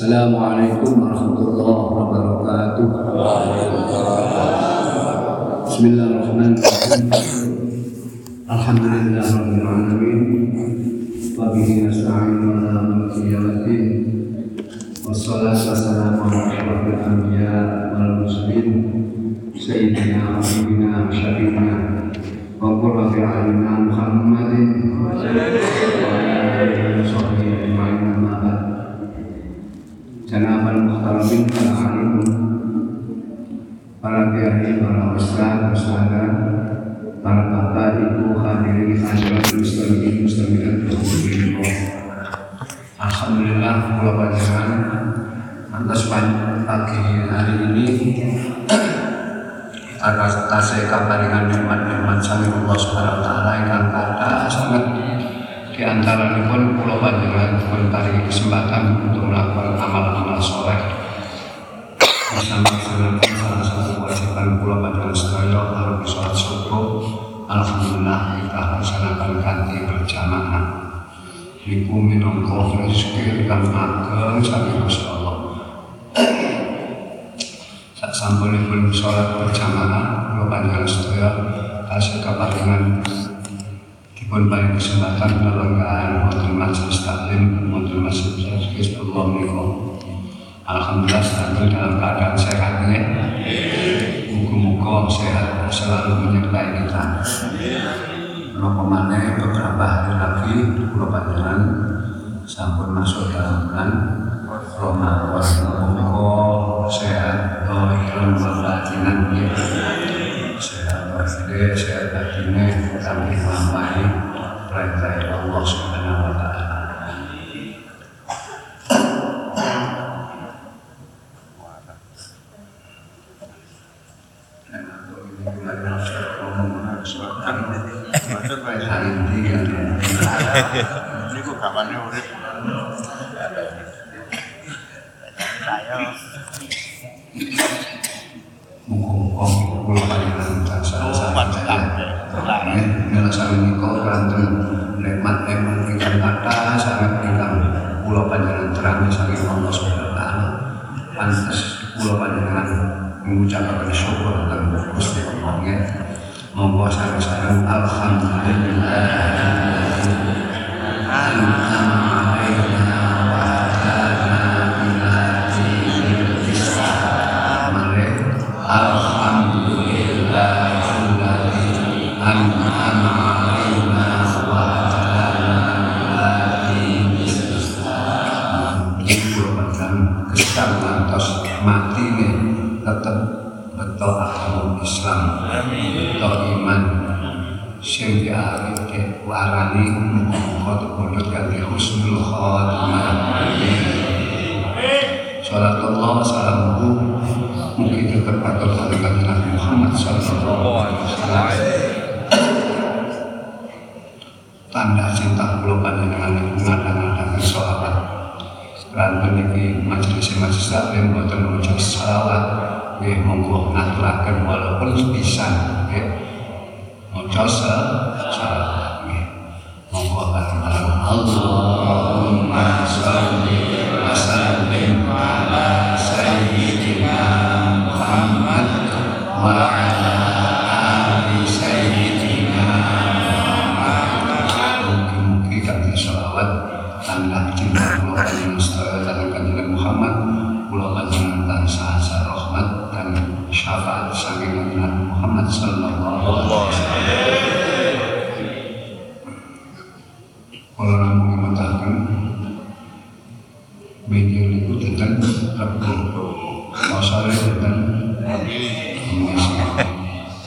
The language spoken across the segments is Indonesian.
Assalamualaikum warahmatullahi wabarakatuh. Bismillahirrahmanirrahim. Alhamdulillahirabbil alamin. Wa bihi nasta'inu ala mulki yawmiddin. Wassalatu wassalamu ala asyrafil anbiya wal mursalin sayyidina wa habibina wa syafiina wa qurrati a'yunina kiai, para bapak, ibu, hadirin, hadirat, muslimin, muslimat, muslimin. Alhamdulillah, pulau panjangan atas pagi hari ini atas tasai kabaringan nikmat-nikmat sami Allah Subhanahu wa taala ingkang kata sangat di antara pun pulau panjangan pun paling kesempatan untuk melakukan amal-amal soleh melaksanakan salah satu kewajiban pulau panjangan sedaya harus sholat Alhamdulillah kita laksanakan ganti berjamaah Iku minangka rezeki ingkang ageng saking Allah. Sak sampunipun sholat berjamaah, kula panjenengan sedaya tasih kaparingan dipun paring kesempatan nelenggan wonten majelis taklim wonten majelis Allah menika. Alhamdulillah sedaya dalam keadaan sehat ya. Muga-muga sehat selalu menyertai kita. Nopo maneh beberapa hari lagi kula panjenengan sampun masuk dalam bulan Ramadan. Muga sehat lahir batininan ya. Sehat lahir, sehat batine kami lampahi perintah Allah Subhanahu wa taala. Niku kapannya urip. Saya Muga-muga kula panjenengan tansah mantap. Ngerasa menika kanten nikmat-nikmat ingkang kathah sangat ingkang kula panjenengan terang saking Allah Subhanahu wa taala. Pantes kula panjenengan mengucapkan syukur dan Gusti Allah ya. Monggo sareng-sareng alhamdulillah.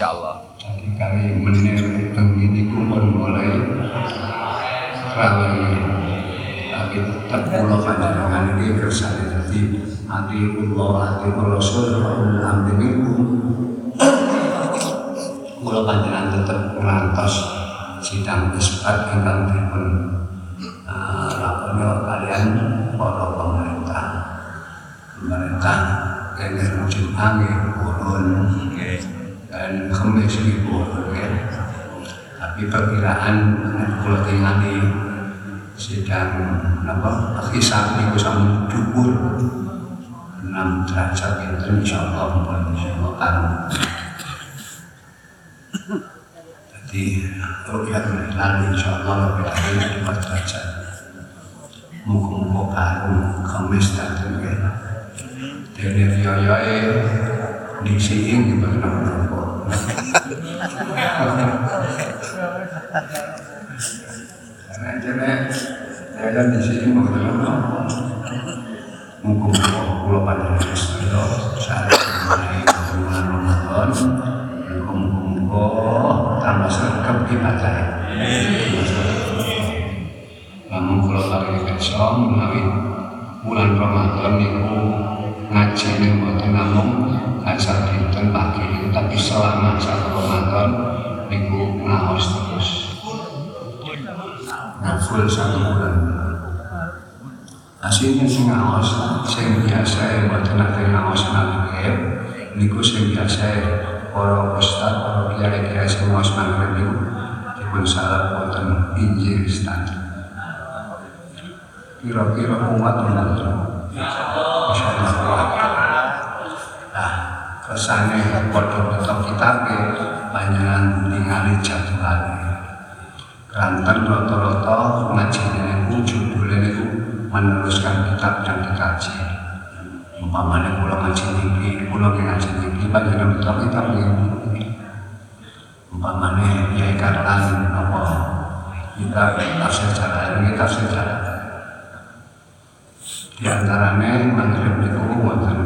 Insyaallah. Jadi kali menir pun mulai ramai tapi tetap panjenengan ini kersane jadi ati Allah ati Rasul minkum. Pulau panjenengan tetap ngantos sidang isbat ingkang dipun eh, lakoni kalian pemerintah. Pemerintah angin kemis purun ya tapi perkiraan kalau tinggal di sidang napa hisab niku sampun dhuwur 6 derajat pinten insyaallah pun insyaallah kan jadi rukyat hilal insyaallah lebih dari 4 derajat. Muga-muga baru kemis datang ya dene riyoyoe disiing di nopo karena ya di sini mau bulan Ramadan bulan Ramadan niku ngaji ning mboten namung asal dinten pagi. Tapi selama satu Ramadan niku ngaos terus. Full satu bulan. Aslinya sing ngaos sing biasa ya mboten nate ngaos maghrib. Niku sing biasa para ustaz para kiai-kiai sing ngaos maghrib niku dipun salap wonten Injil standar kira-kira insyaallah kuat nah kesane padha tetep kitabe panjenengan ningali jadwale Ranten rata-rata ngaji niku judulnya niku meneruskan kitab yang dikaji. Umpamanya kula ngaji niki, kula ki ngaji niki panjenengan kitab kitab niki. Umpamanya ya apa kita tafsir jalan ini tafsir jalan. Di antaranya maghrib niku wonten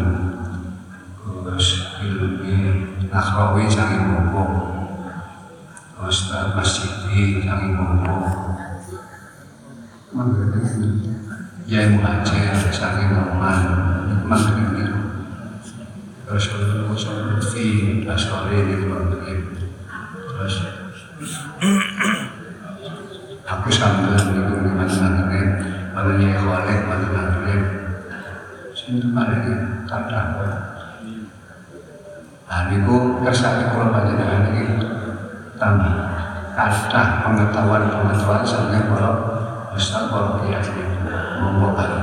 terus ilmi nakhrawi sange buku Ustaz Masjid kami ngomong Ya muhajir saking Oman Maghrib. Itu Terus Usul Lutfi Asori di Maghrib Terus Aku sambil itu di Nyai Khalid pada Maghrib Sini kemarin kata Nah, niku kersane kula panjenengan iki tambah. Kata pengetahuan-pengetahuan sampai kalau Ustaz kalau kiai monggo bareng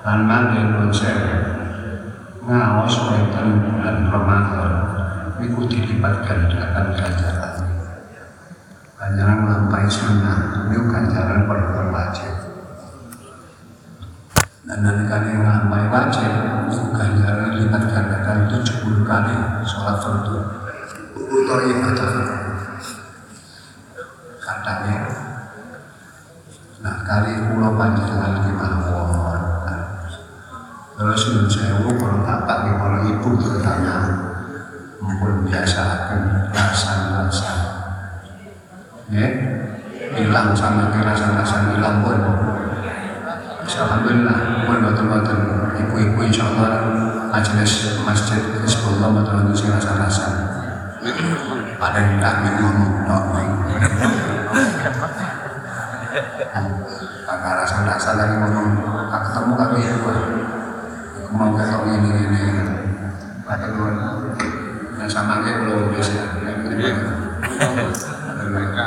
lan mangke nun sewu ngaos wonten bulan Ramadan. Niku dilipat gandakan ganjaran. Ganjaran lampai sunnah niku ganjaran perbuatan wajib dan nalikane nglampahi wajib ganjaran lipat gandakan 70 kali sholat fardu. Utawa ibadah katanya nah kali pulau panjenengan di mawon terus nun sewu kalau bapak di kalau ibu terutama mumpun biasa akan rasa-rasa. Ya hilang sama rasa-rasa hilang pun Alhamdulillah pun betul-betul ibu-ibu insya Allah majelis masjid Hizbullah betul-betul sing rasa-rasa ada yang tidak ngomong Kakak rasa tidak salah lagi ngomong Aku ketemu kami ya Pak Aku mau ketok ini ini Pak Teguh Dan sama kayak belum bisa. Mereka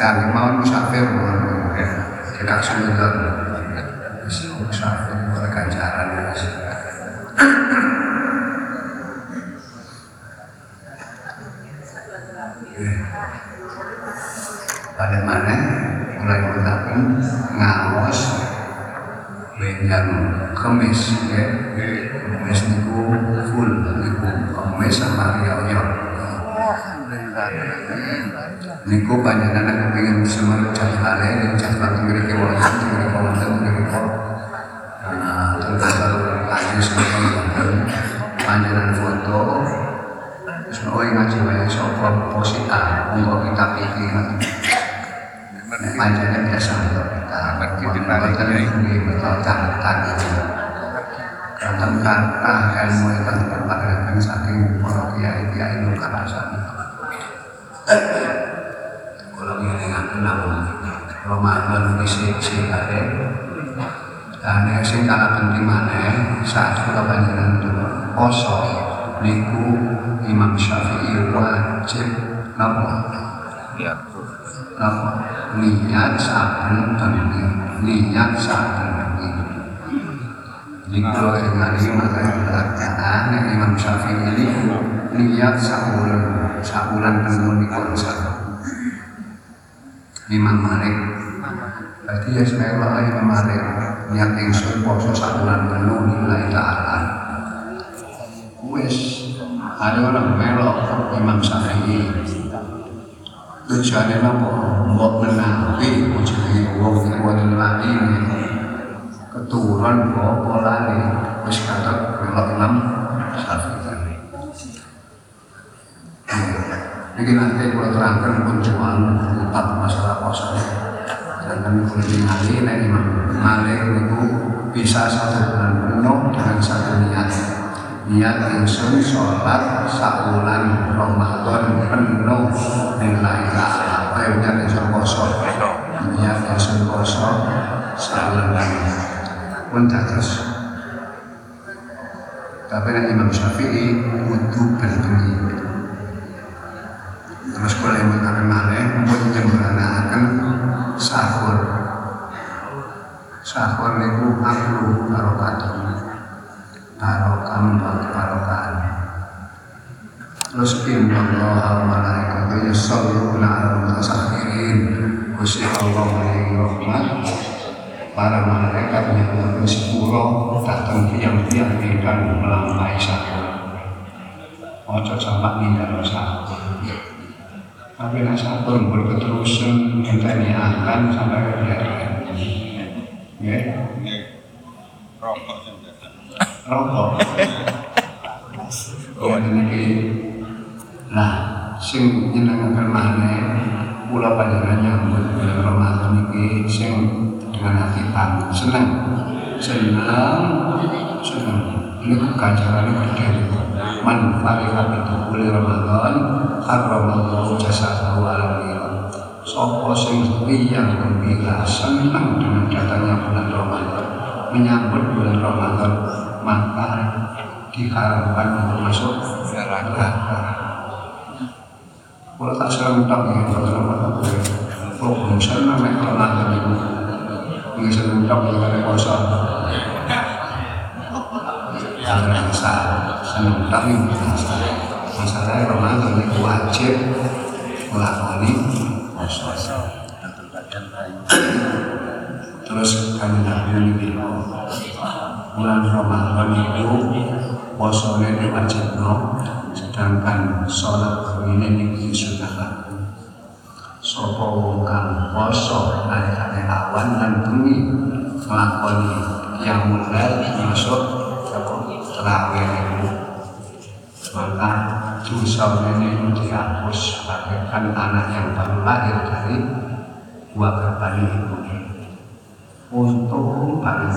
sekarang mau musafir kita sudah musafir mereka jalan pada mana mulai menetapkan ngawas benjang kemis ya kemis niku full niku kemis sama riau niku panjenengan kepingin semua jadwale dan jadwal memiliki waktu memiliki waktu memiliki tentang lagi semua panjenengan foto semua yang ngaji banyak soal posita untuk kita pikir panjangnya biasa untuk kita kita ya. ini betul catatan karena kata ilmu itu berbagai saking para kiai kiai itu kerasan kalau ini nggak kenal Ramadan isi isi kare dan yang sing kalah penting mana saat kita panjenengan dulu poso niku Imam Syafi'i wajib napa ya. Napa niat saben bengi niat saben bengi Niku dengan lima keadaan Imam Syafi'i ini niat sabulan sabulan penuh niku satu Imam Malik. Berarti ya saya lah Imam Malik. Niat ingsun poso sabulan penuh nilai ta'ala. Wis ada orang melok Imam Syafi'i tujuannya apa? Mbok menawi ujungnya wong iku lali keturun apa lali wis kata melok Imam Syafi'i. Ini nanti kalau terangkan kunjungan empat masalah poso. Dan kulit ngali, nek Imam Malik itu bisa satu bulan penuh dengan satu niat niat ingsun sholat sabulan Ramadan penuh nilai ta'ala kaya niat ingsun poso. Niat ingsun poso. Sabulan pun terus tapi nek Imam Syafi'i kudu berbengi terus boleh mengatakan malih? Pun nyembranakan sahur sahur niku aklu barokatun barokah barokahan terus inna Allah malaikatu yusalluna ala mutasakhirin Gusti Allah menehi rahmat. Para malaikat yang sepuro datang tiang-tiang ingkang melampaui sahur ojo sampai ninggal sahur tapi nak sahur berketerusan ngenteni akan sampai ke biara ya. Rokok rokok. Oh, ini Nah, sing jenengan mana kula panjenengan nyambut Ramadan iki sing dengan hati pang seneng. Seneng seneng. Ini ganjaran gede man farika itu kulit Ramadan karramallahu jasadahu ala Sopo sing yang gembira senang dengan datangnya bulan Ramadan menyambut bulan Ramadan maka diharapkan untuk masuk neraka. Kalau tak serang tak ya kalau Ramadan kalau belum sana naik Ramadan itu ini serang tak ya ada kuasa. Salah, senang tak ini masalah. Masalahnya Ramadan itu wajib melakoni puasa. Terus kami nabi ini bulan Ramadan itu posone diwajibno sedangkan sholat ini ini sudah laku Sopo wong kang poso nalikane awan lan bengi nglakoni yang mulai masuk terawih itu. Maka dosa ini dihapus bagaikan anak yang baru lahir dari dua kembali ibunya untuk paling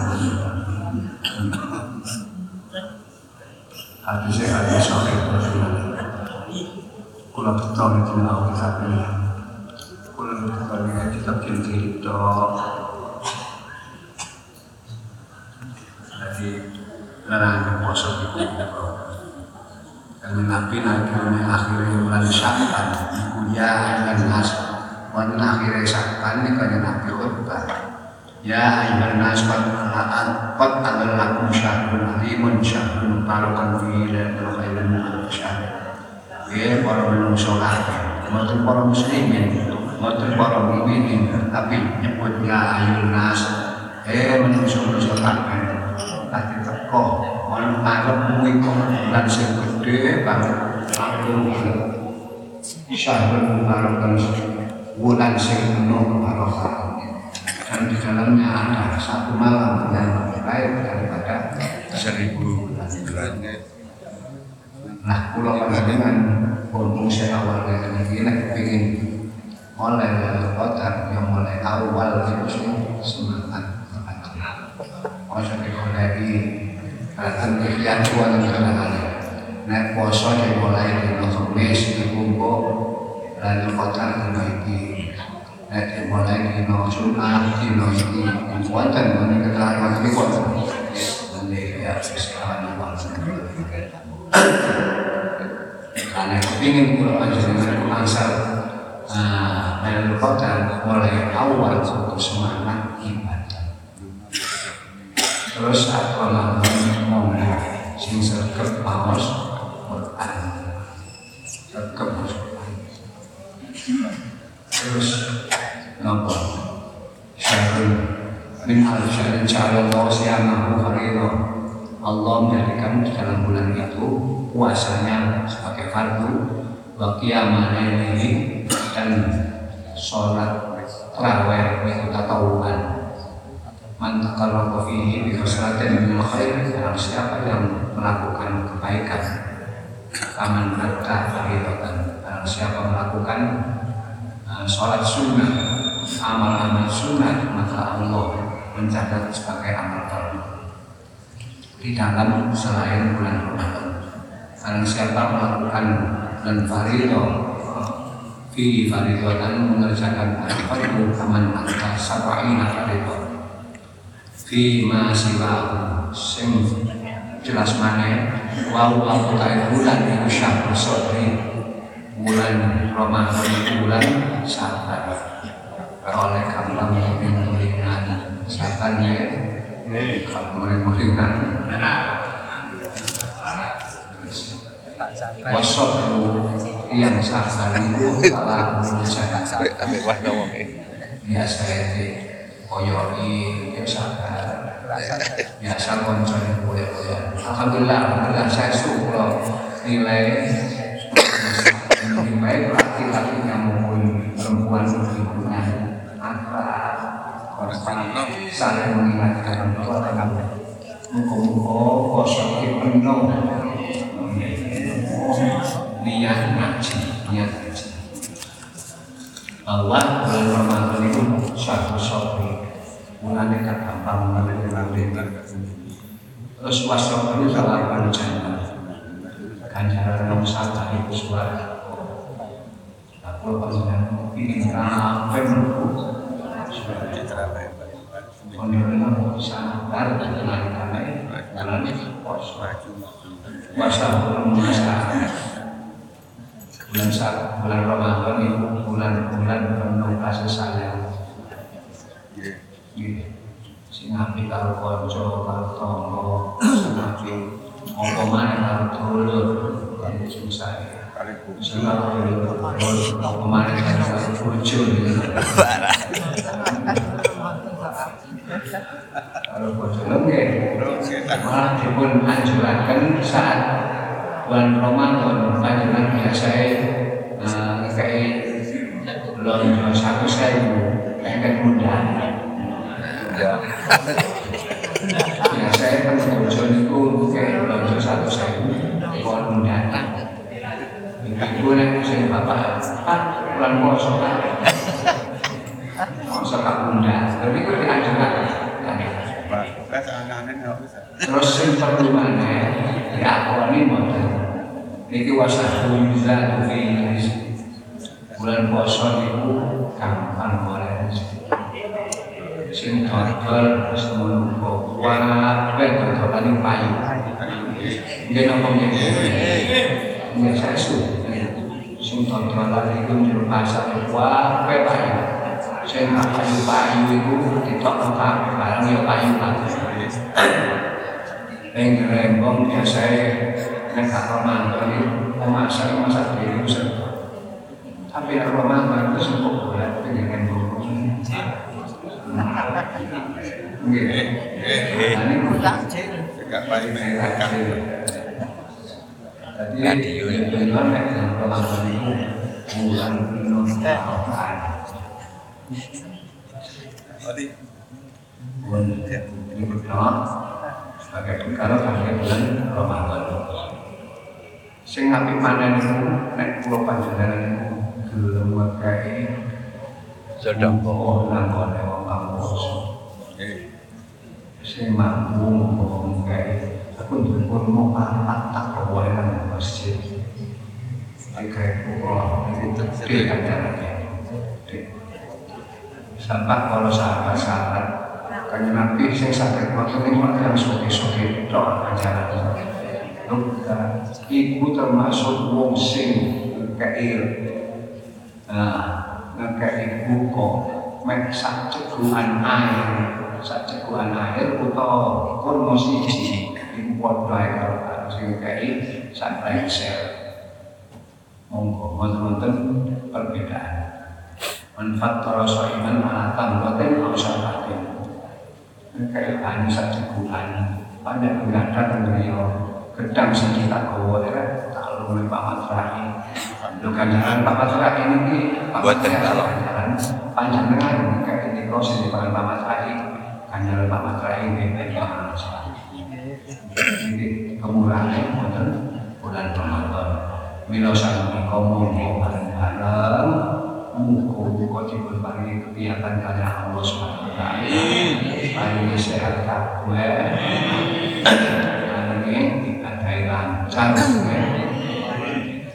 hadisnya hadis sahih Rasulullah mau kita jadi larangan puasa itu Nabi akhirnya akhirnya bulan Syakban kuliah dan nas wonten akhirnya Syakban ini khutbah Ya ayuhan nas qad qad qad adalakum syahrun alimun syahrun barokan fi lailatul khairin min alf syahr. Ya para menungso kabeh, mboten para muslimin, mboten para mukminin, tapi nyebut ya ayuhan nas eh menungso-menungso kabeh. Tadi teko mon arep kok bulan sing gedhe banget aku syahrun barokan bulan sing penuh barokah dan di dalamnya ada satu malam yang lebih baik daripada seribu bulan. Nah, pulau panjenengan pun saya awalnya ini mulai dari kota yang mulai awal itu semangat Masa Katan ikhtiar tuan yang kenangan Nek poso dimulai di Kemis di Lalu kota Nek dimulai di Sunah di Iki Wonten Ini keterangan ini wonten Nanti ya Sekarang Karena kepingin pulau panjenengan asal Lalu kota mulai awal untuk semangat ibadah terus aku lakukan ngomong sing sergap paus Quran Quran terus nopo syahrul min al syahrul Allah siyamahu farido Allah menjadikan di dalam bulan itu puasanya sebagai fardu wa ini dan sholat tarawih itu tatawuan man taqarraba fihi bi khaslatin min khair barang siapa yang melakukan kebaikan kaman batta faridatan. Siapa melakukan uh, sholat sunnah amal-amal sunnah maka Allah mencatat sebagai amal fardu di dalam selain bulan Ramadan barang siapa melakukan dan farido fi faridatan mengerjakan al-fardu kaman batta sab'ina faridatan fi ma siwa jelas mana wau aku tahu bulan itu syahrul sodri bulan Ramadan bulan sabar oleh kamu mulingan sabar ya kalau muling-mulingan wasok yang sabar itu salah Ambil wah ngomong eh. ya saya koyoi ya sabar biasa konco yang boleh boleh alhamdulillah alhamdulillah saya syukur nilai lebih baik laki-laki maupun perempuan ibunya akrab saling mengingatkan bahwa kamu muka-muka kosong penuh. Niat ngaji niat ngaji. Bahwa bulan Ramadan itu satu sopri bulan dekat gampang mengalir terus wasok itu salah panjang ganjaran yang salah itu suara. Aku panjang ini sampai menurut Kondisi sabar dan karena karena pos. Puasa belum puasa bulan bulan Ramadan itu bulan-bulan penuh kasih sayang. Gitu. Sing api karo kanca, karo tangga, sing api apa maneh karo dulur, karo susah. Api apa maneh karo bojo. Nggih. Malah dipun anjuraken saat bulan Ramadan panjenengan biasa kayak belanja satu sewu kayak mudah ya. Saya kan bojo niku kayak belanja satu sewu kon mudah ibu nek sing bapak pak bulan puasa kan bunda. Tapi itu diajukan terus yang perlu mana diakoni mboten. Niki wasahul yuzadu fi rizki. Bulan puasa gampang golek rezeki. Sing dodol wis menunggu kabeh dodolane payu. Nggih napa nggih? Nggih sesu. Sing dodolan iku njero pasar kabeh payu. Sing payu-payu iku ditokno kabeh barang ya payu kabeh. Ing rembong biasae nek gak romanto iki memasak masak dhewe. Tapi nek romanto itu sempuk berat dengan rembong. Nggih. Eh, Nah, niku Gak baik mereka. Jadi tujuan nek romanto niku bulan Al-Qur'an. Tadi Bulan sebagai perkara pada bulan Ramadan. Sing apik mana niku nek kula panjenengan niku gelem ngekeki Sedang. Oh, nangkone wong kang poso. Sing mampu ngekeki aku ndukun mau papat tak bawa nang masjid. Kayak kula itu tidak ada Sampai kalau sahabat-sahabat Kanjeng Nabi sing sakit waktu ini yang soke-soke tok ajaran. Luka iku termasuk wong sing keir. Nah, ngekei buko mek sak cegukan air, sak cegukan air utawa kurma siji iku padha ae karo sing ngekei sak lengser. Monggo wonten perbedaan. Manfaat para soiman ala tambatin au sabatin kayak ani sak cegukan pada enggak beliau gedang sing kita gawa era tak luwe Pak Matrai lho kanjaran Pak Matrai ini Matrai kalau. kanjaran panjenengan kayak ini kok sing Pak Matrai kanjaran Pak Matrai ini beda ini kemurahan wonten bulan Ramadan mila sami komo bareng-bareng muga-muga dipun paringi kegiatan kalian Allah taala. Paringi sehat kabeh. Paringi ibadahe lancar kabeh.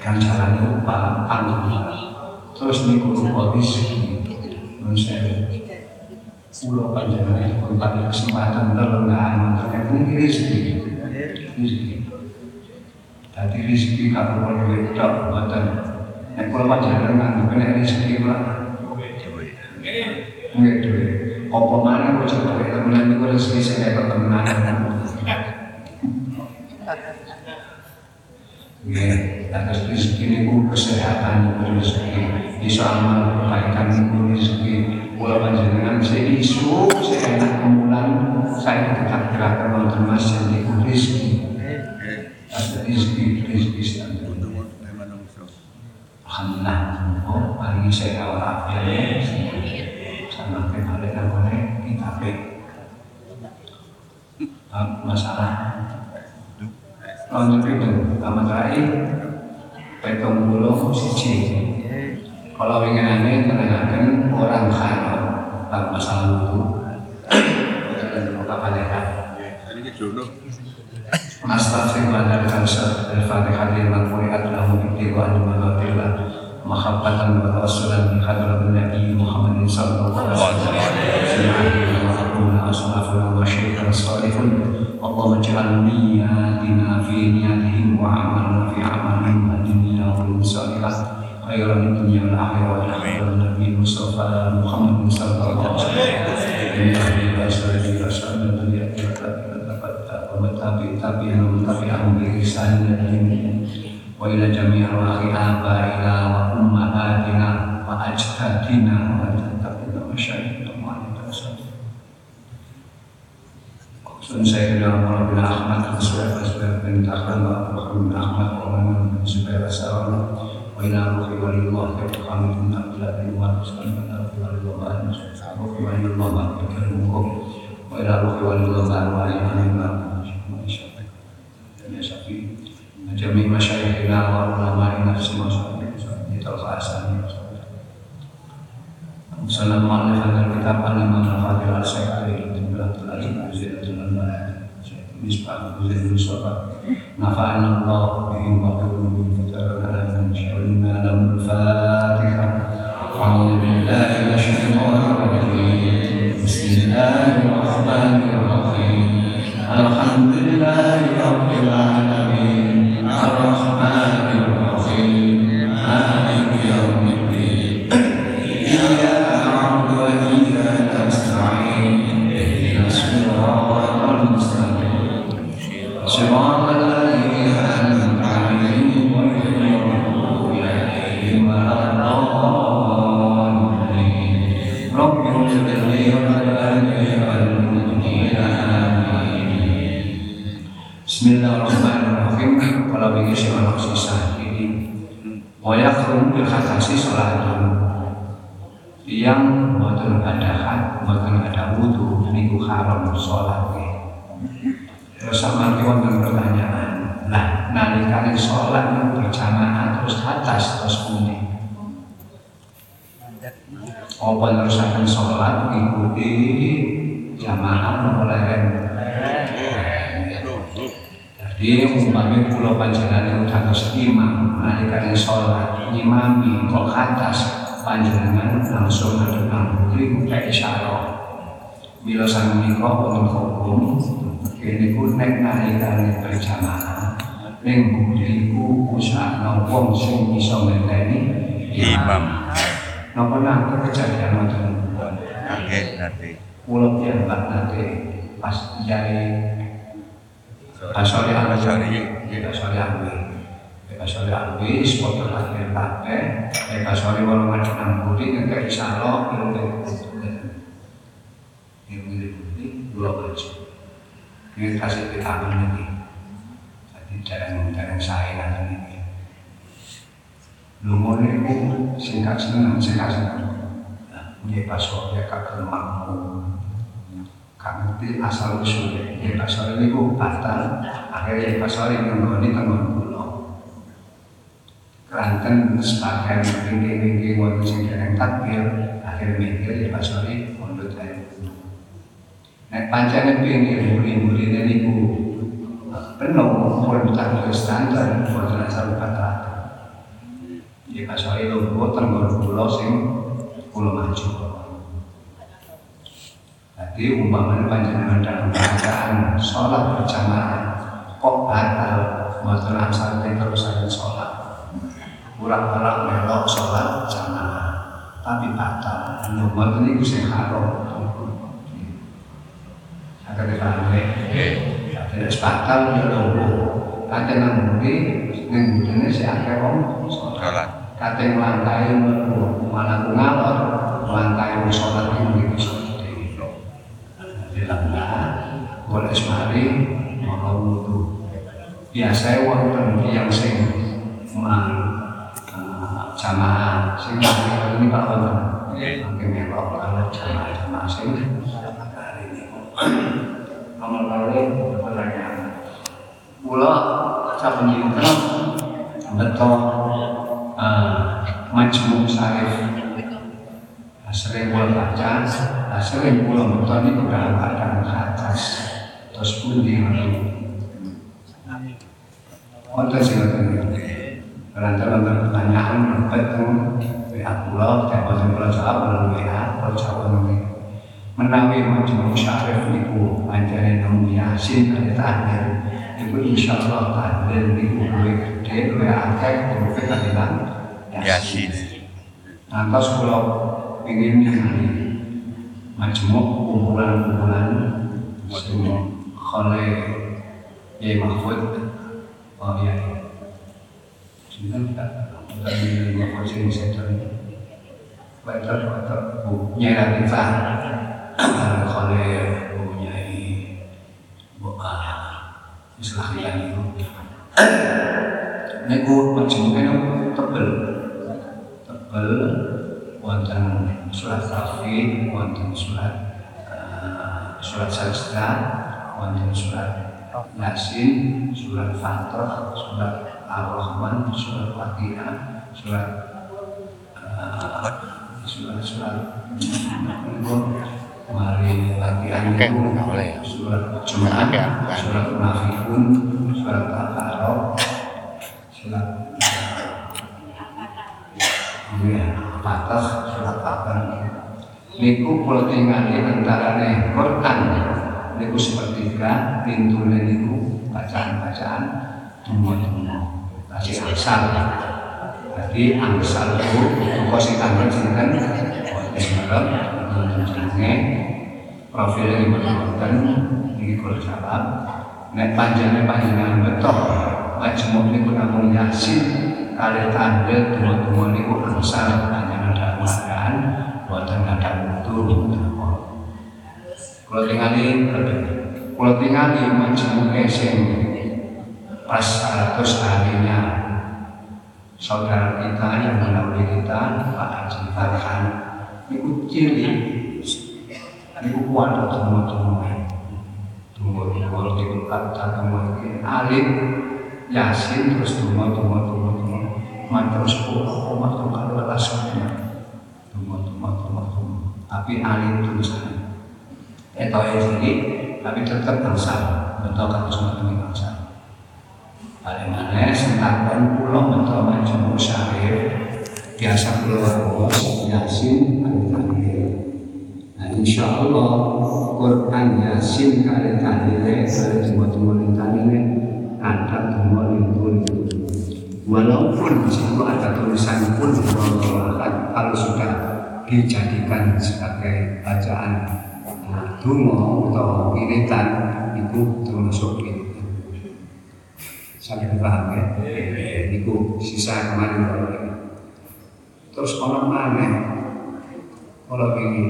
Kan jalan lupa alhamdulillah. Terus niku. Nun sewu. Pulau panjenengan pun pada kesempatan terlengahan terkait ini rezeki. Rezeki. Tadi rezeki kalau duit tak buatan. Nek kalau panjenengan nganggep rezeki mah Nggak duit. Apa mana kok coba temenan itu rezeki saya dapat temenan. Nggih, atas rezeki niku kesehatan niku rezeki, bisa amal kebaikan niku rezeki. Kula panjenengan seisu seenak kemulan saya ditakdirkan wonten masjid niku rezeki. Ada rezeki, rezeki standar. Alhamdulillah, oh paling saya awal akhirnya sama kembali kan boleh kita masalah? Untuk itu amat lain petung bulu siji kalau ingin ini menanyakan orang kaya tentang masalah itu? Dan kapan ya Ini ke dulu. Astaghfirullah dan kansa Al-Fatihah lima kuriat lahu ibtiwa an madatillah Mahabbatan wa tawassulan bi hadratin Nabi Muhammad sallallahu alaihi wasallam wa asnafuna wa syekhana salihun. Allahumma ij'al niyatina fi niyatihim wa amalna fi amalihim wa dunya wa salihah. Khairan dunya wal akhirah. Wa khairan Nabi Mustafa Muhammad sallallahu alaihi wasallam ومتابع تابعين ومتابعهم بإحسان إلى يوم الدين وإلى جميع أرواح آبائنا وأمهاتنا وأجدادنا وأجدادنا ومشايخنا وعلينا وسلم خصوصا سيدنا عمر بن أحمد وسويف وسويف بن تخلل وأبو بكر بن أحمد وعمر بن زبير وسلم وإلى روح ولي الله عبد الحميد بن عبد الله بن عمر وسلم إلى روح ولي الله روح ولي الله عبد الكريم وإلى روح ولي الله جميع مشايخنا وعلمائنا في المساجد ترفع اساميهم وسلم مؤلف هذا الكتاب الامام القاضي الشيخ علي بن عبد العزيز وزير العلماء مصباح وزير مصطفى نفعنا الله بهم وقلوبهم فتبارك من شر ما الفاتحه أعوذ بالله من الشيطان الرجيم. بسم الله boten ada wudhu, niku haram sholat Terus sama wonten pertanyaan, nah nalikane sholat niku berjamaah terus atas terus pundi. Apa nerusaken sholat? Ngikuti jamaah mulai jadi umpamanya pulau panjenengan itu dados imam nalikane sholat nyimami kok atas panjenengan langsung ngadep nang putri kayak isyarah bila sang menika hukum kene ku nek nalikane berjamaah ning budi ku usahana wong sing iso ngenteni Imam. napa nang kejadian wonten Oke, nanti. Pulau piyambak nate pas jari Asori Alwi, Asori Alwi, Asori Alwi, sport latihan kabeh, Asori walau macam enam budi, nggak bisa lo, ilmu ilmu budi, dua baju. Ini kasih vitamin ini, jadi jarang jarang saya nanti ini. Lumur ini singkat senang, singkat senang. Ini pasok ya kakek mampu ngerti asal usulnya ya. Pasal ini ku batal. Akhirnya pasal ini nenggoni tenggon pulau keranten sebagian tinggi-tinggi wonten sing dereng takbir akhirnya mikir ya pasal ini Nek pancene pinggir buri-burine niku penuh pun takbir standar boten asal ya pasal ini lho tenggon pulau sing pulau maju. Jadi umpamanya panjenengan dalam bacaan sholat berjamaah kok batal? Motor asal terus ada sholat kurang-kurang melok sholat jamaah tapi batal. Nomor ini bisa haram agar dipahami tidak batal ya lobo kata namudi neng budene si akeh wong Sholat. kata melangkai malah ngalor melangkai sholat ini bisa dilanggar boleh semari mau wudhu biasa wonten yang sing mang jamaah. Sing ini Pak wonten mangke melok kalau jamaah jamaah sing. hari ini kali pertanyaan kula saben dinten beto majmuk sarif. Sering gua baca, sering gua nonton itu dalam keadaan atas. Terus pun di Wonten sing ngoten dalam pertanyaan betul WA kula, dan wonten kula jawab melalui WA, kula jawab melalui menawi majmuk syarif niku panjane nemu yasin kali tahlil niku insyaallah tahlil niku luwih gede luwih akeh luwih katimbang Yasin. Lantas kula ingin ningali majmuk kumpulan-kumpulan sing khole ya Mahfud oh iya Sinten tak dari Mahfud sing setor Batal batal bu Nyai Latifah khole bu Nyai bu Islah yang itu Niku majmuknya tebel. Tebel wonten surat tauhid, wonten surat uh, surat sajdah, wonten surat Yasin, surat Fatrah, surat Ar-Rahman, surat Fatihah, surat uh, surat surat mari latihan nggak boleh. Surat Jumat, surat Munafikun, surat Al-Araf, surat ya, Fatah, surat Al Niku kula tingali antarane Quran. Niku sepertiga pintune niku bacaan-bacaan tunggu-tunggu kasih asal jadi angsal itu kok sing tanggal sinten? Wonten jenenge profil yang dibutuhkan ini kalau jawab nek panjangnya panjangan betul majmuk niku namung yasin kali tanda dua-dua niku angsal panjangan dalam keadaan buatan ada wudu kalau tinggali kalau tinggali majmuk sing pas 100 harinya saudara kita yang mendahului kita Pak Haji Farhan itu ciri itu kuat tunggu tunggu tunggu tunggu tunggu kata tunggu. Ini alif yasin terus tunggu tunggu tunggu tunggu. Mantra sepuluh koma tunggu kalau alasannya tunggu. Tunggu tunggu tunggu tapi alif tulisan itu yang sini tapi tetap bangsal betul kata semua teman bangsal paling aneh sentakan pulau betul macam syarif. Biasa pulau bos yasin insya Allah Quran Yasin kali tahlile kali tunggu-tunggu tahlile ada tunggu lintu Walaupun di situ ada tulisan pun kalau sudah dijadikan sebagai bacaan dungo atau iritan itu termasuk iritan. Sampai paham ya? Itu sisa kemarin kalau. Terus orang mana? Kalau ini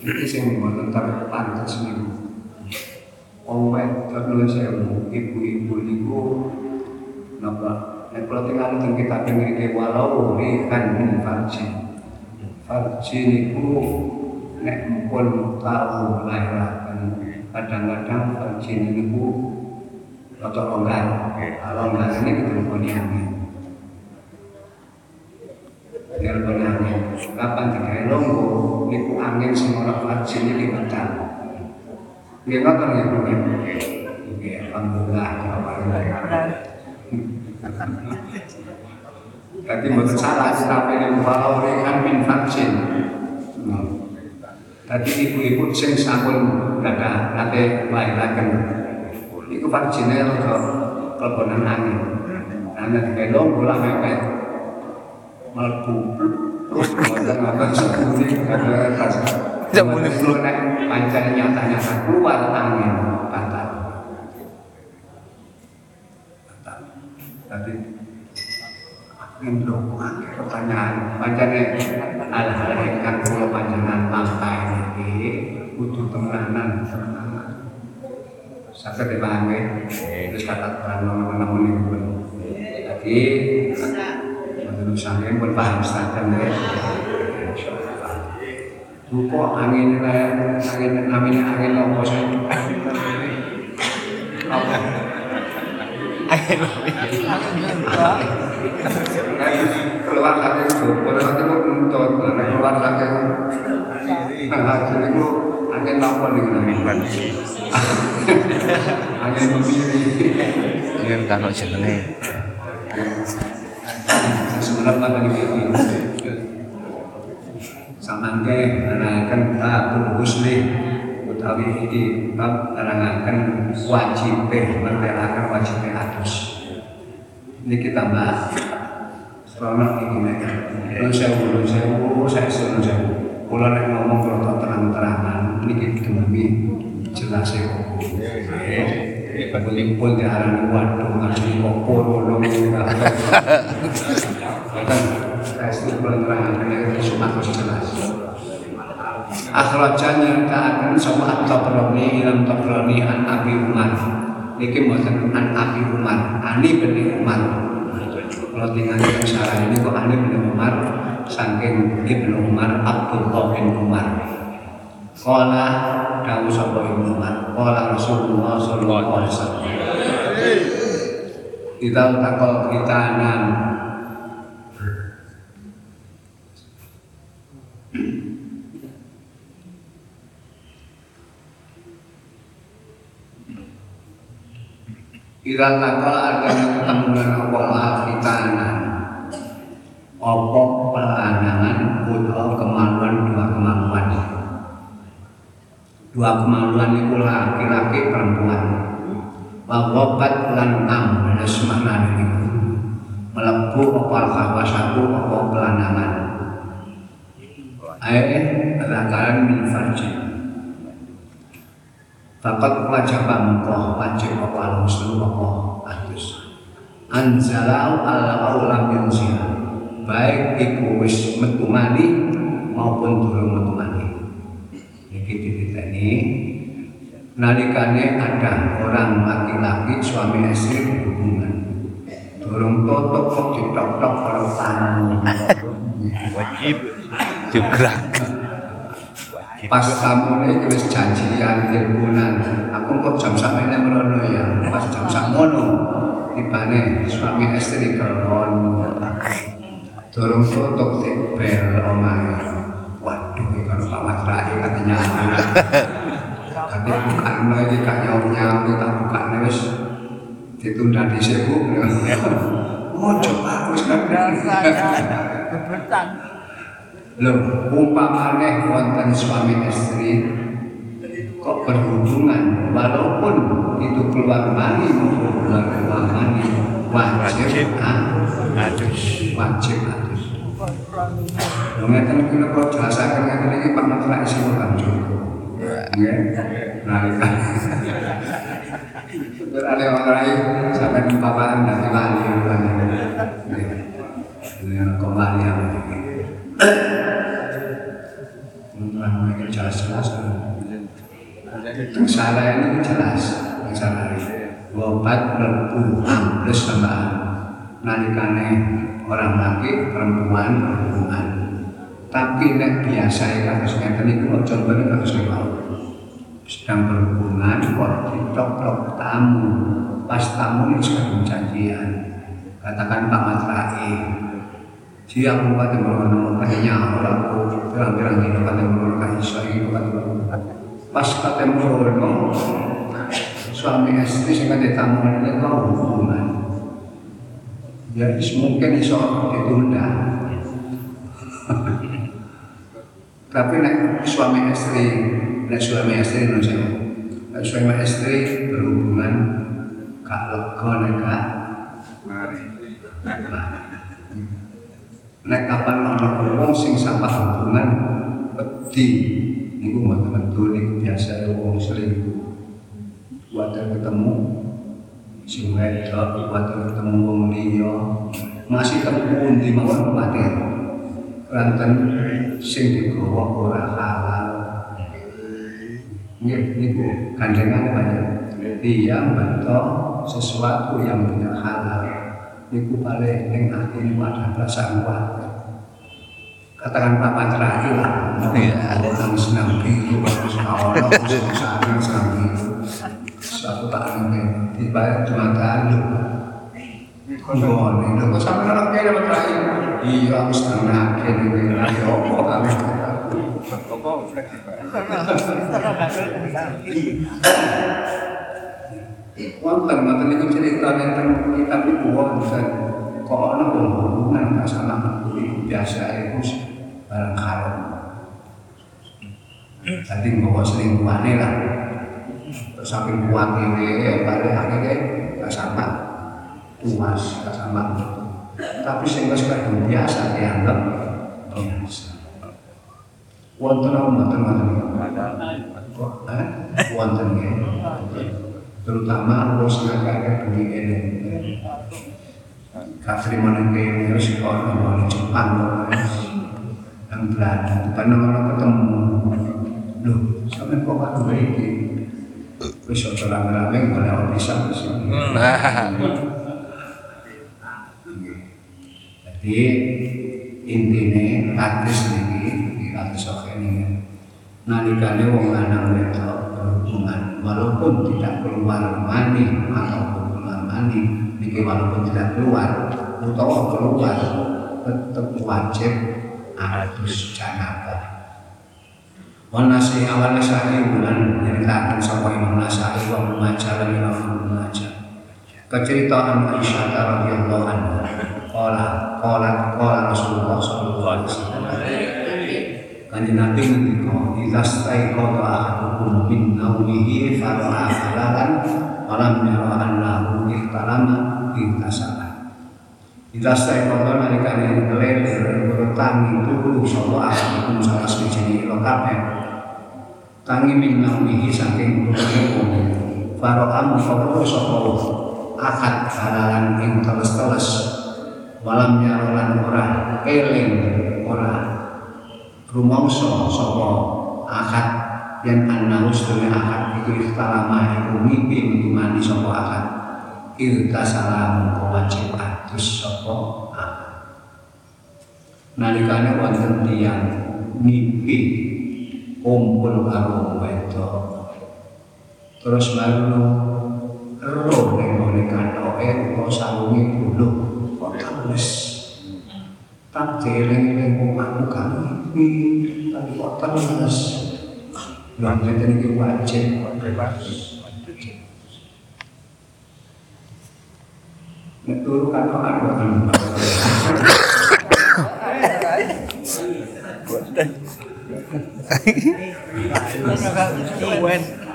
Iki sing mboten tak pantes niku. Wong wedok lho sewu, ibu-ibu niku napa nek kula tinggal teng kitab ngriki walau rihan min farji. Farji niku nek mpun tahu lairaken kadang-kadang farji niku rada longgar. Longgar ini ketemu angin. Nelpon angin. Kapan digawe longgo niku angin ora farji niki medal. Nggih ngoten nggih Bu. Nggih, alhamdulillah. Tadi mboten salah tapi walau rekan min vaksin. Tadi ibu-ibu sing sampun ada nate lairaken. Iku vaksinnya rada kelebonan angin. Ana digawe longgo lah mepet. Mlebu Mboten ngoten sepuni kada pas. Sepuni. Lu nek pancen nyata-nyata keluar angin batal. Batal. Indo pertanyaan pancene hal-hal ingkang kula panjenengan lampahi niki kudu temenanan temenanan. Saged dipahami. Terus kata namun niku pun. Jadi saya pun paham saja ya. Duko angin angin angin angin apa sih? Apa? keluar lagi itu, keluar lagi itu untuk keluar lagi hasil itu angin apa nih angin memilih Ini kan kok jenenge. sebenarnya apa nih samangke menerangkan tabul husli utawi iki bab menerangkan wajib mertelakan wajib atus. Ini kita bahas. Selama ini nek Nun sewu, nun sewu, saya sewu Kalau nek ngomong kalau terang-terangan Ini demi jelas ya Kumpul di arah waduh ngasih kopor Nolong Bahkan saya suruh terang-terangan Ini semua harus jelas Akhrajan yang tak akan sama at-tabrani ilam tabrani an Abi Umar. Niki mboten Abi Umar Ani bin Umar. Kalau tinggal di ini kok Ali bin Umar saking Ibnu Umar Abdullah bin Umar. Kala dawu sapa Ibnu Umar? Kala Rasulullah sallallahu alaihi wasallam. Kita takal kita nan Ila takal adanya ketemu dengan Allah mahafitanan Apa pelanangan Kudo kemaluan dua kemaluan? Dua kemaluan itu laki-laki perempuan. Wawabat lan ambles makna itu Melebu apa kawasaku apa pelanangan? Air rakaran min Fakat wajib mengkoh wajib apa al-muslim apa atus Anzalau ala aulam yunzil Baik iku wis metu mani maupun durung metu mani. Diditani Nalikane ada orang laki-laki suami istri berhubungan. Durung tutup kok ditok-tok kalau tamu Wajib. Jugrak. Pas tamu ini wis janjian ilmunan aku kok jam sak ini merono ya? Pas jam sak mono tibane suami istri kelon. Dorong tutup di bel omahe. Waduh ini kalau Pak Matrai katanya. Tapi bukan lagi gak nyawa-nyawa kita bukan wis ditunda di sebu oh coba aku sekarang Loh, umpamane wonten suami istri kok berhubungan walaupun itu keluar mani maupun keluar keluar mani wajib Wajib. ah, Adus. wajib adus. Lho ngeten iki kok jelasaken ngeten iki Pak Matra isi kan Nggih. Nalika. Berale orang lain sampai umpamaan dari wali Nggih. Ini kembali Menurut mereka jelas-jelas Masalah ini jelas Masalah ini Wobat lebu ambles tambahan Nalikane orang laki perempuan berhubungan Tapi nek biasa ya harus ngeten itu contohnya harus ngewau sedang berhubungan kok ditok-tok tamu pas tamu ini sedang janjian katakan Pak Matrai siang mau kata merono kayaknya orang aku bilang-bilang gitu kata gitu kata merono pas kata merono suami istri sing kata tamu ini kau hubungan ya mungkin iso ditunda tapi nek suami istri nek suami istri nek suami istri berhubungan kak lega nek kak Mari. Nek kapan ana wong sing sampah hubungan wedi niku mboten niku biasa wong selingkuh wadah ketemu sing wedok wadah ketemu wong liya masih ketemu di mawon mati ranten sing digawa ora halal Nggih, niku gandengan banyak. Dia bentuk sesuatu yang tidak halal. Niku paling ning ati niku ada perasaan kuat. Katakan Pak Patra lah. Iya. Orang senang biru, kawan, bagus sana senang biru. Satu tak ane, dibayar cuma tadi. Kondone, lho kok sampe nolak kene Pak Trai? Iya, aku senang nakin ini. Ya apa kami? Apa fleksibel? Wonten ngoten niku cerita nenten kitab iku wonten. Kok ana hubungan sama iku biasa iku barang haram. Jadi nggawa selingkuhane lah. Terus saking kuat ini, balik akhirnya gak sama. Tuas, gak sama. Tapi sehingga kadung biasa dianggap biasa. Wonten apa mboten wonten? Wonten nggih. Terutama harus ngagak bumi ini. Kafir mana kene harus orang orang Jepang yang Belanda karena orang ketemu. Loh sampai kok aku iki wis ora rame-rame boleh bisa jadi intinya hadis niki di hadis ini nalikane wong lanang wedok berhubungan walaupun tidak keluar mani atau keluar mani niki walaupun tidak keluar utawa keluar tetap wajib adus janabah Wan nasi awal nasai bulan nyeritakan sama Imam Nasai wa Majah dan Imam Majah keceritaan Aisyah radhiyallahu anha. Qala qala qala Rasulullah sallallahu alaihi wasallam Kanjeng Nabi ngendika idza staiqadha ahadukum min naumihi fara'a halalan walam yara annahu ihtalama ihtasala Idza staiqadha nalikane nglelir karo tangi turu sapa ahadukum salah siji ira kabeh tangi min naumihi saking turu fara'a mengkono sapa akad halalan ing teles-teles walam yarolan ora eling rumangsa sapa akad. Yang annahu sedaya akad iku istalama iku mimpi ngimani sapa akad. Irtasala mengko wajib atus sapa akad. Nalikane wonten tiyang mimpi kumpul karo wedok. Terus baru roh ning ngene katoke kok sarunge buluh kok tak jeling-eling wong aku gak mimpi tapi teles lha ngeten iki wajib turu katokan kok kan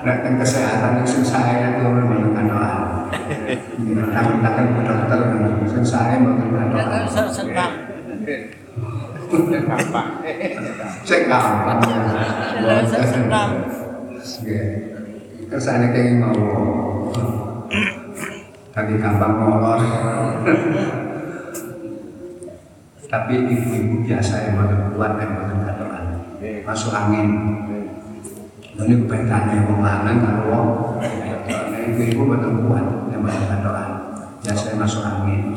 Nek teng kesehatan itu saya itu memang katokan Takut-takut ke dokter sing saya mboten gampang. Kesannya kayak ngomong. Tadi gampang ngolor. Tapi ibu-ibu biasa yang mau kuat yang mau katokan. Masuk angin. Ini kebetulannya wong lanang. Nah, ibu-ibu betul yang mau katokan. Biasa masuk angin.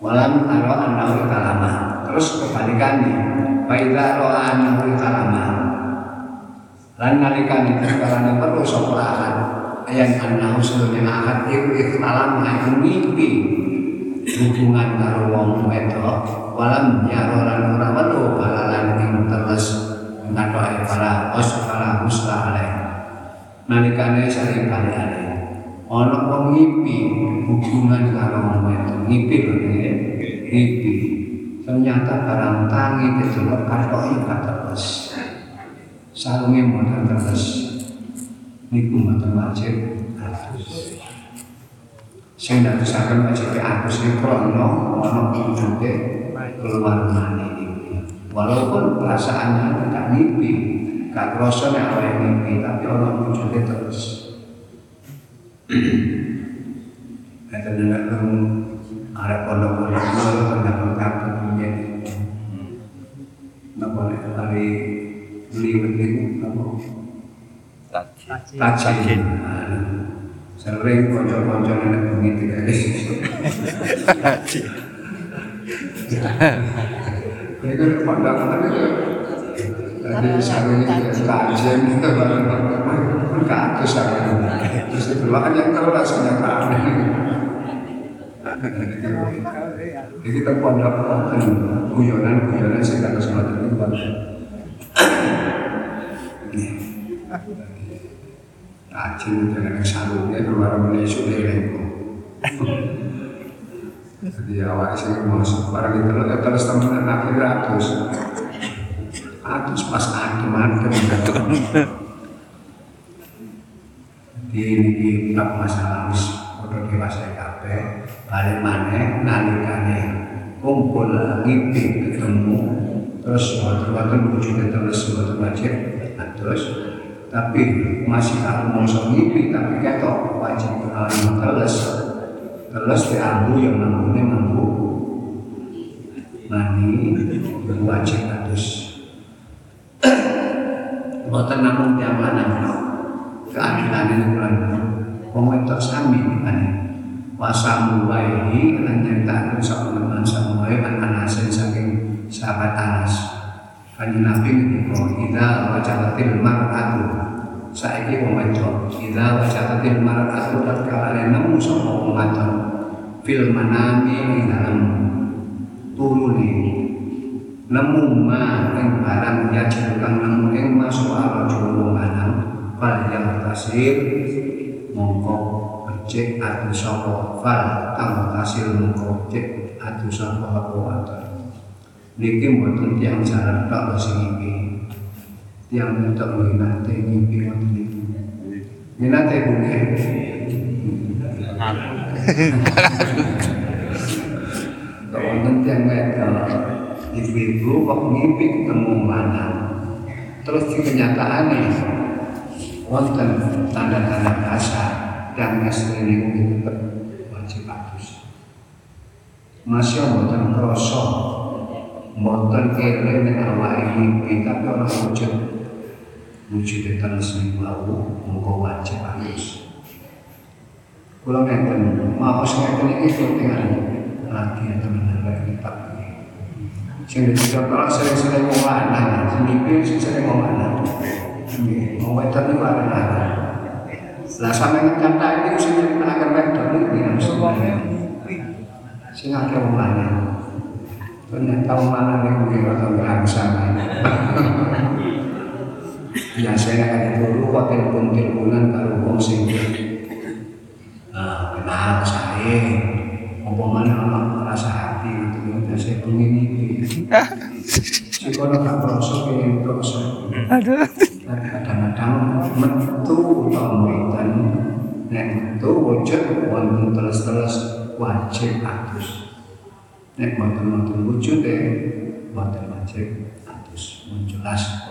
Walam taro anahu kalama. Terus kebalikannya, baida ro anahu kalama. Lan nalikane terkalane perlu sapa akad. Yang anahu sedune akad iku ikhtalam iku mimpi hubungan karo wong wedok walam yaro lan ora weruh balalan ing teles ngatoke para osfala mustahale nalikane sari balikane ana wong ngimpi hubungan karo wong wedok. Ngimpi lho nggih ngimpi ternyata barang tangi didelok katoke katerus sarunge mboten terus. Niku mboten wajib. Atus sing ndadosaken wajib atus niku ana ana wujude keluar mani iki walaupun perasaannya tidak mimpi gak kroso nek awake mimpi tapi ana wujude terus. Nek nek arep pondok-pondok itu tergantung kartu punya Napa nek hari beli penting napa tajin. Sering konco-konco nenek bengi tiga Ini kan pandangan itu Tadi sering tajin itu barang ke atas Terus belakang yang ke aneh Jadi kita pondok guyonan-guyonan sih kata semacam itu Rajin dengan sarungnya keluar menisuk lelengku. Jadi awak sih masuk barang itu lo terus temen akhir ratus. Ratus pas adem adem Jadi ini tak masalah wis udah dewasa kabeh balik maneh nalikane kumpul ngimpi ketemu. Terus waktu-waktu wujudnya terus waktu wajib terus. Tapi masih aku mau ngimpi tapi ketok wajib teles teles di ambu yang mampunya mampu mani wajib terus Mboten tiang lanang keadilan ini bulan wong wedok sami ane wasamu waehi lan nyeritaken sapa teman sama wae an anasin saking sahabat Anas kanjeng Nabi ngendika idza wajahatil mar'atu saiki wong wedok. Idza wajahatil mar'atu tatkala nemu sapa wong wadon fil manami dalam turune. Nemu ma ing barang ya kang nemu ing masuk ala wong lanang. Fal yang tasir mongko becik adu sapa. Fal kang tasir mongko becik adu sapa apa wae niki mboten tiyang jalan tok sing iki tiyang untuk minate ngimpi ngoten iki minate bunge wonten tiyang wedok ibu-ibu kok ngimpi ketemu mana? Terus di kenyataannya wonten tanda-tanda kasar dan istri ini wajib bagus. Masih mboten krasa mboten eling nek awake mimpi tapi ora wujud wujud tenan sing wau mongko wajib bagus. Kula ngeten maos ngeten iki pentingan lagi tenan lagi pak sing dicoba sering-sering wong lanang sing mimpi sing sering wong lanang. Nggih wong wedok niku ada lah sampe kata ini sing nyritakaken wedok niku ya sing akeh wong lanang. Ternyata wong lanang niku nggih rada berangsang biasanya kan dulu kok telepon-teleponan karo wong sing ah kenal saya. Apa mana anak rasa hati itu yang biasa pengen ini si kono gak merasa pengen terus Aduh. kadang-kadang metu utawa muridan nek metu wujud wonten terus-terus wajib atus. Nek mboten-mboten wujud e mboten wajib atus. Mun jelas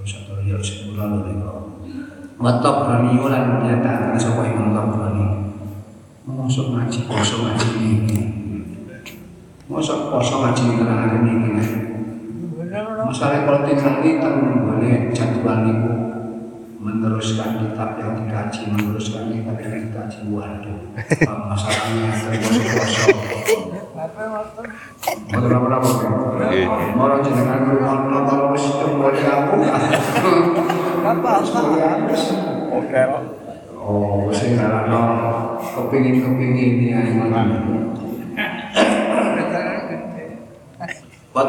kok terus atau ya sing kula niku Watok berani ulan nyatakan sapa imam berani Masuk ngaji poso ngaji ini Masuk poso ngaji nerangane ini Masalah kalau tinggal di boleh jadwal niku meneruskan kitab yang dikaji, meneruskan kitab yang dikaji waduh. Masalahnya terposo-poso. Oh, ya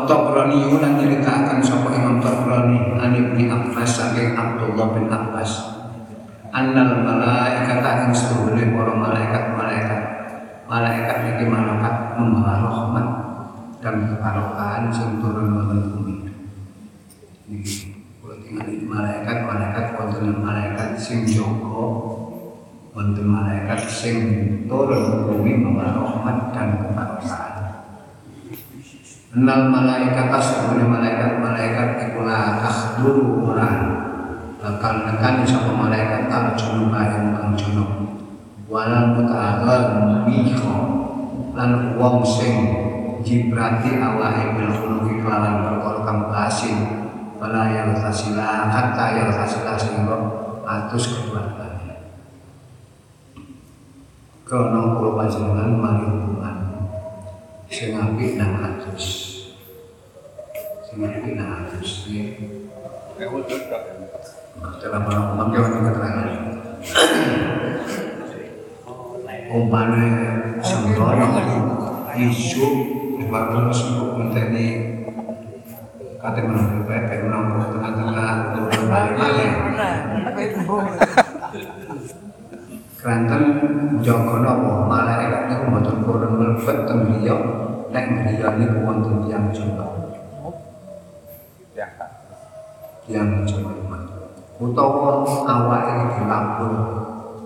Tabrani lan nyeritakan sapa Imam Tabrani an Ibnu Abbas saking Abdullah bin Abbas annal malaikata ing setuhune para malaikat-malaikat malaikat iki malaikat membawa rahmat dan kebarokahan sing turun wonten bumi. Niki kula tingali malaikat-malaikat wonten malaikat sing jaga wonten malaikat sing turun bumi membawa rahmat dan kebarokahan. Enal malaikat asbune malaikat-malaikat ikulah takhduru orang bakal nekani sapa malaikat arjuna ing kang junub walal muta'agal mikho lan wong sing jibrati awake bil khuluqi kelawan perkara kang basin wala yang tasila hatta yang tasila sehingga atus kedua-duanya Karena kula panjenengan mari hubungan sing apik nang atus. Sing apik nang atus. Orang jawab keterangan isu waktu sibuk menteni kate menunggu pepe menunggu tengah-tengah turun balik balik Keranten jaga napa malaikat niku mboten purun mlebet teng griya nek griya niku wonten tiyang Jawa. Ya. Tiyang Jawa utawa awake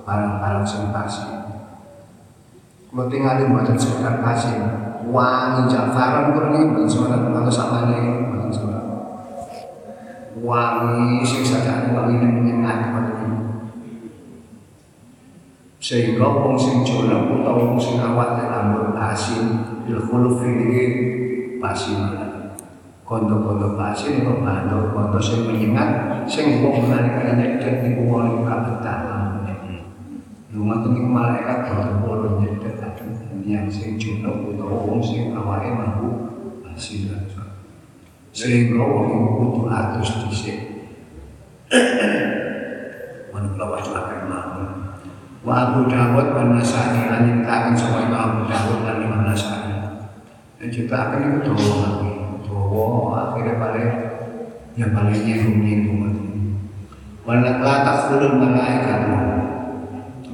barang-barang sing. Tingali mboten sekedar pasti. Wangi jafaran kulo niki mboten sekedar kanggo samane mboten sekedar. Wangi sing sajane wangi menyengat mboten sehingga wong sing jolok utawa wong sing awak rambut asin bil khuluf iki pasin kondo-kondo pasin kok bantu kondo sing menyengat sing wong menarik nyedek niku wong iku kabetah Lunga tening malaikat boten purun nyedek yang sing jolok utawa wong sing awake mampu asin sehingga wong iku kudu atus dhisik Manula wajib mawon wa Abu Dawud wa Nasai lan nyitaken sapa itu Abu Dawud lan Imam Nasai Diciptakan itu? Dawa lagi, dawa akhirnya paling ya paling nyinggung nyinggung Wala la takhulul malaikat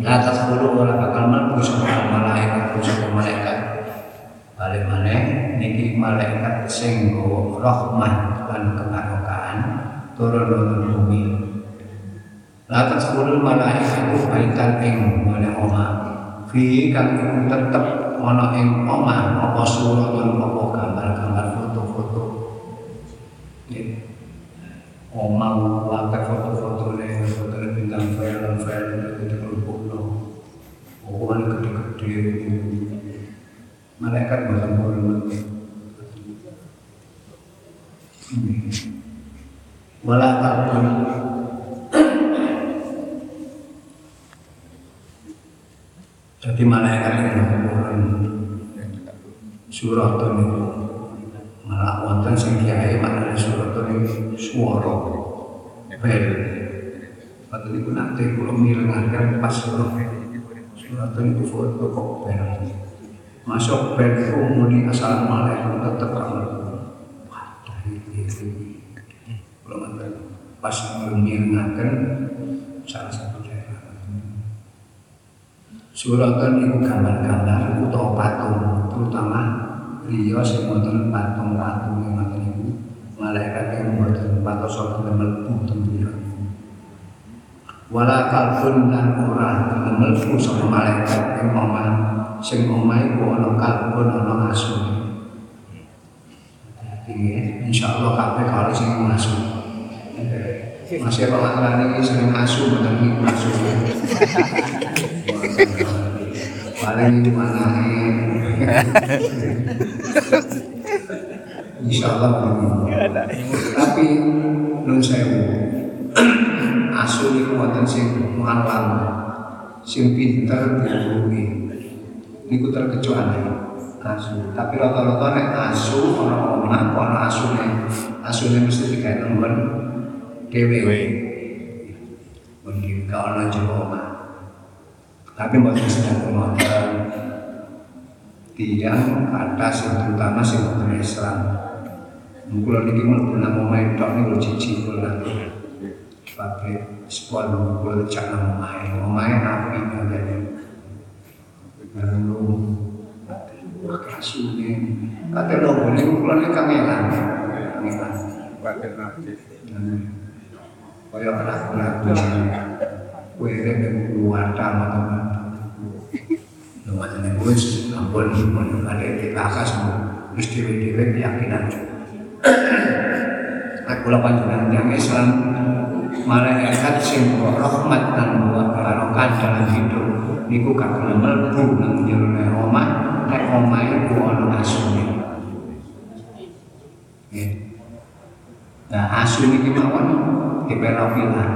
La takhulul wala bakal mlebu sapa malaikat sapa malaikat. Balik maneh niki malaikat sing nggawa rahmat lan kebarokaan turun nurun bumi. La takhulul malaikat baitan ing ngene omah. Fi kang tetep ana ing omah apa suratun apa gambar-gambar foto-foto. Omah wakai foto-foto nih foto bintang film film itu di kerupuk lo ukuran gede-gede malaikat bahkan hormat wala karbon jadi malaikat yang ukuran surat itu malah wonten sing kiai maknane surat ini swara bel. Padahal itu nanti kalau mirengakan pas surat surat itu foto kok bel masuk itu muni tetap dari itu kalau nanti pas mirengakan salah satu daerah. Suratan itu gambar-gambar atau patung terutama Rio sing wonten patung-patung yang ngoten niku malaikat yang wonten sono mlebu tembira wala kalbun lan ora mlebu sapa malaikat ing omah sing omah iku ana kalbun ana asu Jadi insyaallah kabeh kalau sing asu masih kok ngarani sing asu mboten iku asu paling mana Insya Allah Tapi Nun sewu. Asu itu wonten sing malam Sing pinter dihubungi Niku terkecuali Asu Tapi rata-rata nek asu Ono omah Ono asu nek Asu nek mesti dikai nembon Dewe Mungkin Gak ono jero omah Tapi mboten sedang ngoten tiang atas yang terutama sing wonten Islam. Kula niki mlebu nang omahe tok niku cici kula. Pakai spon kula cak nang omahe. Omahe api ngene. Lalu kasune kate lho niku kula nek kangelan. Kangelan. Kaya anak-anak Kowe nek keluar teman-teman. Lumayan gue ampun ampun ada di bakas terus dewe-dewe keyakinan. Aku lapan dengan yang Islam malaikat sing rahmat dan buat barokah dalam hidup niku kakek mlebu nang jero omah nek omah iku ana asune. Nah asu niki mawon diperofilah.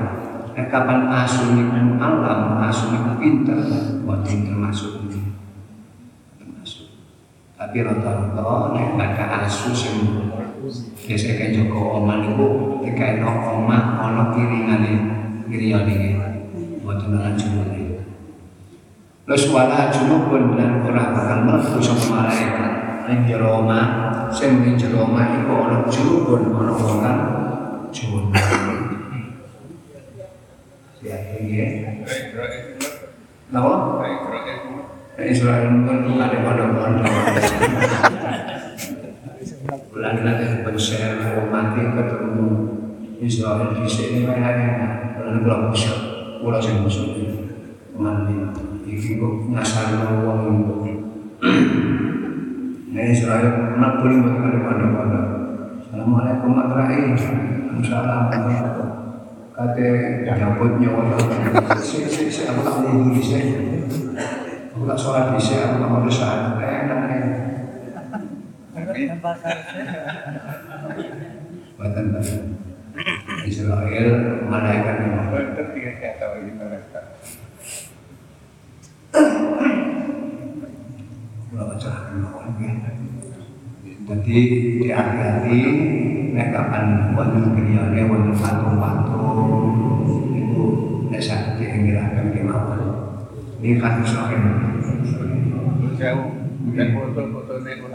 Nek kapan asu niku alam, asu niku pinter, boten termasuk ini. Termasuk. Tapi rata-rata nek ada asu sing biasa kayak Joko Oma niku kayak no oma ono kiringane kiriyane iki. Boten ana jumune. Terus wala junubun dan ora bakal mlebu sapa malaikat ning jero omah sing ning jero omah iku ana junubun ana wong kang junub. Ya, iya. Napa? Nek Israel kan bukan di pondok-pondok. Bulan nanti penser mati ketemu Israel di sini mereka bulan pulau musuh, pulau sing musuh mati. Iki kok ngasal wong Nek Israel nak boleh buat kali pondok-pondok. Assalamualaikum warahmatullahi wabarakatuh. Kate jambut nyawa si si aku tak mau di sini. Aku tak sholat di sini, aku tak mau dosa. Enak enak. Batan. Israel malaikat tahu ini mereka. Bacakan Jadi hati-hati nek kapan wonten griyane wonten patung-patung itu nek sakit ngirakan kemawon. Ini kan Jauh. Dan juga.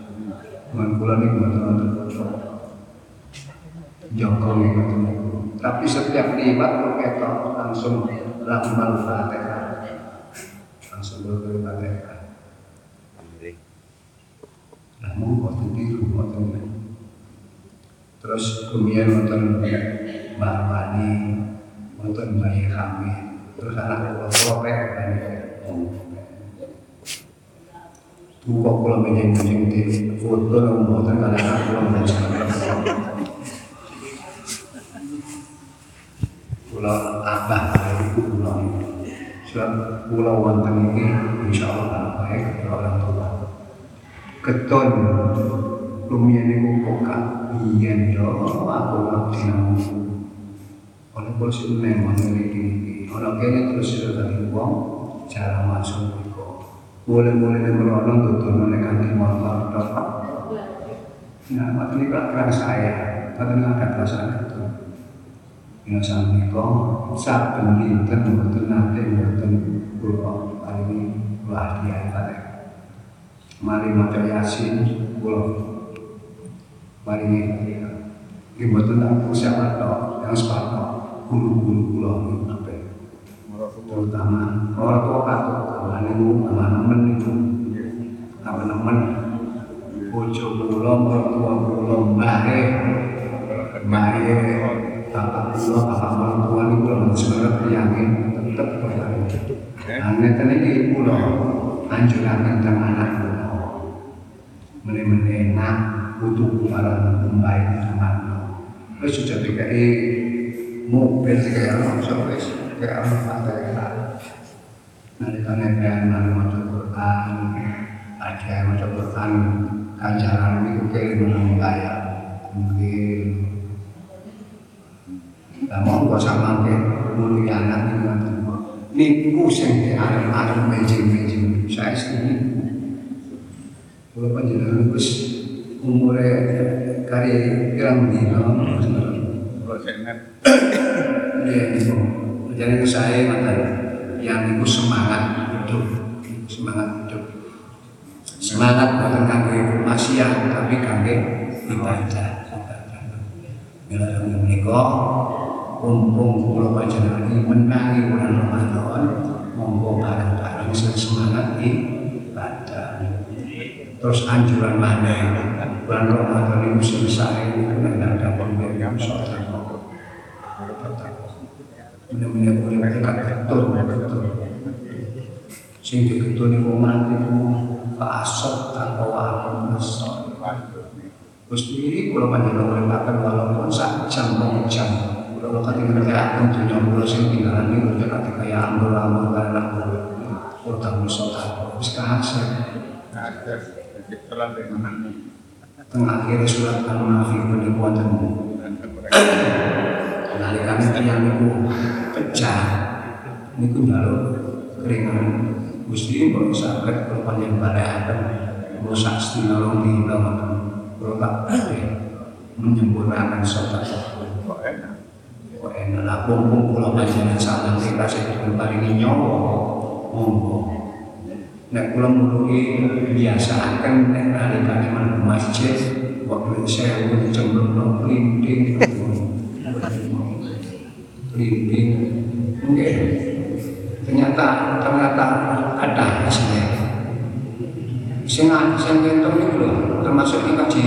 dengan kula niku wonten itu tapi setiap liwat kok ketok langsung ramal fatihah langsung berkali fatihah namun waktu itu waktu terus kemudian wonten Mbak Wani wonten bayi kami terus anak kula kula pek kan kok kula menjeng-menjeng di foto nang mboten kalih kula kula abah kali kula sebab kula wonten iki insyaallah baik orang tua. Keton lumiyan niku kak biyen aku ngabdi nang oleh kula sing memang iki ora kene terus sira dadi wong cara masuk boleh-boleh menolong tutur nek kanthi motor tok Nah, waktu ini kan saya, waktu ini ada perasaan itu. Ya menika saben dinten mboten nate mboten kula paringi wah kiai kate. Mari maca Yasin kula paringi iki mboten siapa tok yang sepatu guru-guru kula. Terutama orang tua katut aman niku aman nemen niku. Aman nemen bojo kula mertua kula mbahe mbahe bapak kula bapak mertua niku lho sebenarnya priyamin tetep berani. Nah, ngeten iki kula anjuraken teng anak kula. Mene-mene nak butuh barang pembaik teman. Wis sudah dikai mobil kayak langsung wis kayak Nalikane kan maca Quran, ada maca Quran kancaran itu kirim nang bayar. Mungkin lah monggo samangke mulyanan ngoten. Niku sing diarep-arep meji-meji saya sini. Kula panjenengan wis umure kari pirang dina saya ingat, Iya, niku. Jadi saya ngoten yang niku semangat hidup, semangat hidup. Semangat bukan kangge maksiat tapi kangge ibadah. Bila menika mumpung kula panjenengan iki menangi bulan Ramadan, monggo bareng-bareng semangat ibadah. Terus anjuran mana bulan Ramadan itu selesai itu nek ada pemberian sholat benar-benar boleh dekat betul betul sing diketuni wong mati ku fasad tanpa wahyu masal Gusti kula panjenengan nguripaken walaupun sak jam rong jam. Kula kate ngertekaken dunya kula sing tinggalan niku kate kaya ambur-ambur karena kula utang sholat wis kahasil ada setelah dengan anaknya teng akhir surat al-munafiqun niku wonten nalikane tiyang niku pecah. Niku njaluk keringan Gusti kok saged kula panjenengan balahaken rusak sedina rong dina ngoten. Kula tak menyempurnakan sholat kok enak? Kok enak lah mumpung kula panjenengan salam kita sing dipun paringi nyawa. Monggo. Nek kula mulungi biasaaken nek nalikane mlebu masjid waktu sewu cemplung printing printing nggih ternyata ternyata ada hasilnya. Sing niku lho termasuk yang kaji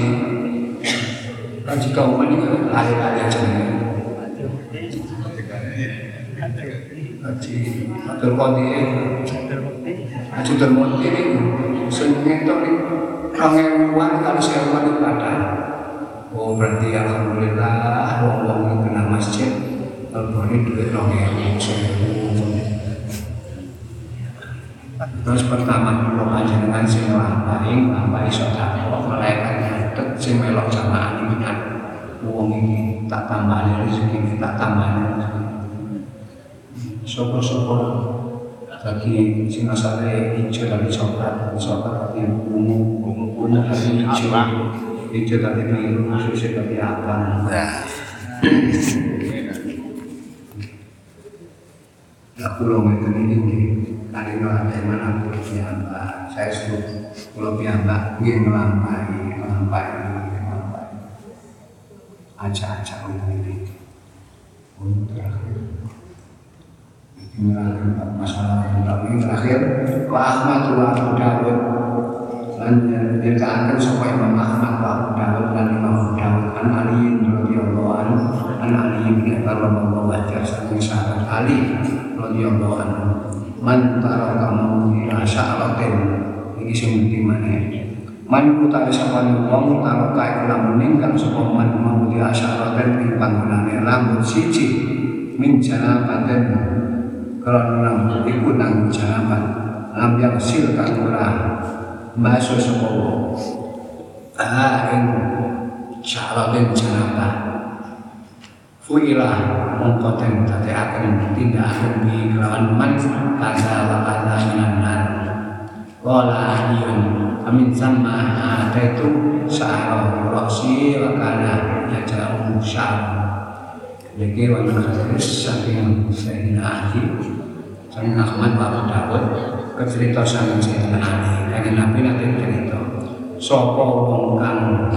kaji kauman itu lahir-lahir jenenge. Kaji Abdul Qadir. Haji Dermoti niku sing entuk niku kangewan kali sewan itu ada. Oh berarti alhamdulillah wong-wong kena masjid Kalau duit rong ewu sewu Terus pertama kula panjenengan sing nglampahi nglampahi sedekah malaikat nyatet sing melok jamaah minat wong iki tak tambani rezeki ini tak tambani rezeki. Sopo-sopo bagi sing asale hijau dari coklat, coklat tadi ungu, ungu ungu tadi hijau, hijau tadi biru, susu tadi apa? Nah, Nah, pulau itu ini karena ada mana pulau piyambak, saya suruh pulau piyambak dia melampai, melampai, melampai. Acak-acak ini untuk terakhir. Ini masalah tentang ini terakhir. Wa Ahmad dan dikatakan supaya Imam Ahmad wa Abu Dawud dan Imam Abu Dawud an Ali radhiyallahu anhu an Ali bin Abi Thalib wajar saking sahabat Ali radhiyallahu anhu man taraka mawdhi'a sya'ratin. Iki sing penting maneh man utawi sapane wong taraka iku lamun ninggal sapa man mawdhi'a sya'ratin ing panggonane rambut siji. Min janabaten karena rambut iku nang janabat. Lam yang sil kang ora basuh sapa wong. Ah ing janabat Fuila mongko den dadekaken tindakan bi kelawan man kaza wa kaza minan nar. Ahliyun amin sama ada itu sa'ara rosi wa kana yaja'u sya'ar. Jadi wa min hadis saking Sayyidina Ali Sayyidina Ahmad wa Dawud kecerita saking Sayyidina Ali Kanjeng Nabi nanti cerita Sopo wong kang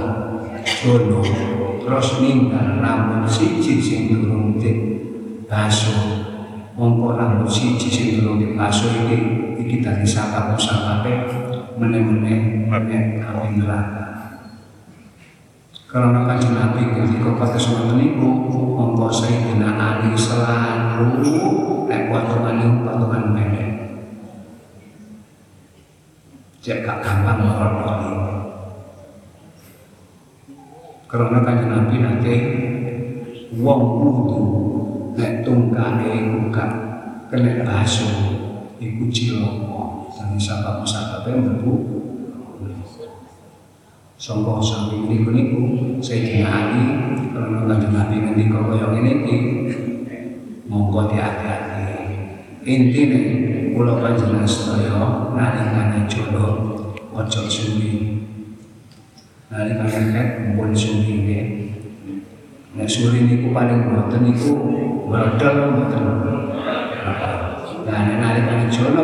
terus ninggal rambut siji sing durung dibasuh mongko rambut siji sing durung dibasuh iki iki dadi sabab sababe meneh-meneh meneh kawin neraka karena kanjeng Nabi ketika kata semua niku mongko Sayyidina Ali selalu nek potongan potongan pendek. Cek gak gampang ngorok karena kanjeng Nabi nanti wong wudu nek tungkane iku gak kena basuh iku cilaka. Dan sabab sababe mlebu. Sangka sami niku niku Sayyidina Ali karena kanjeng Nabi ngendika kaya ngene iki monggo hati-hati intine kula panjenengan sedaya nalikane jono aja suwi Nari kalian pun suri ini. Nek suri niku paling boten niku brodol boten. Nah, nek nari kalian jono,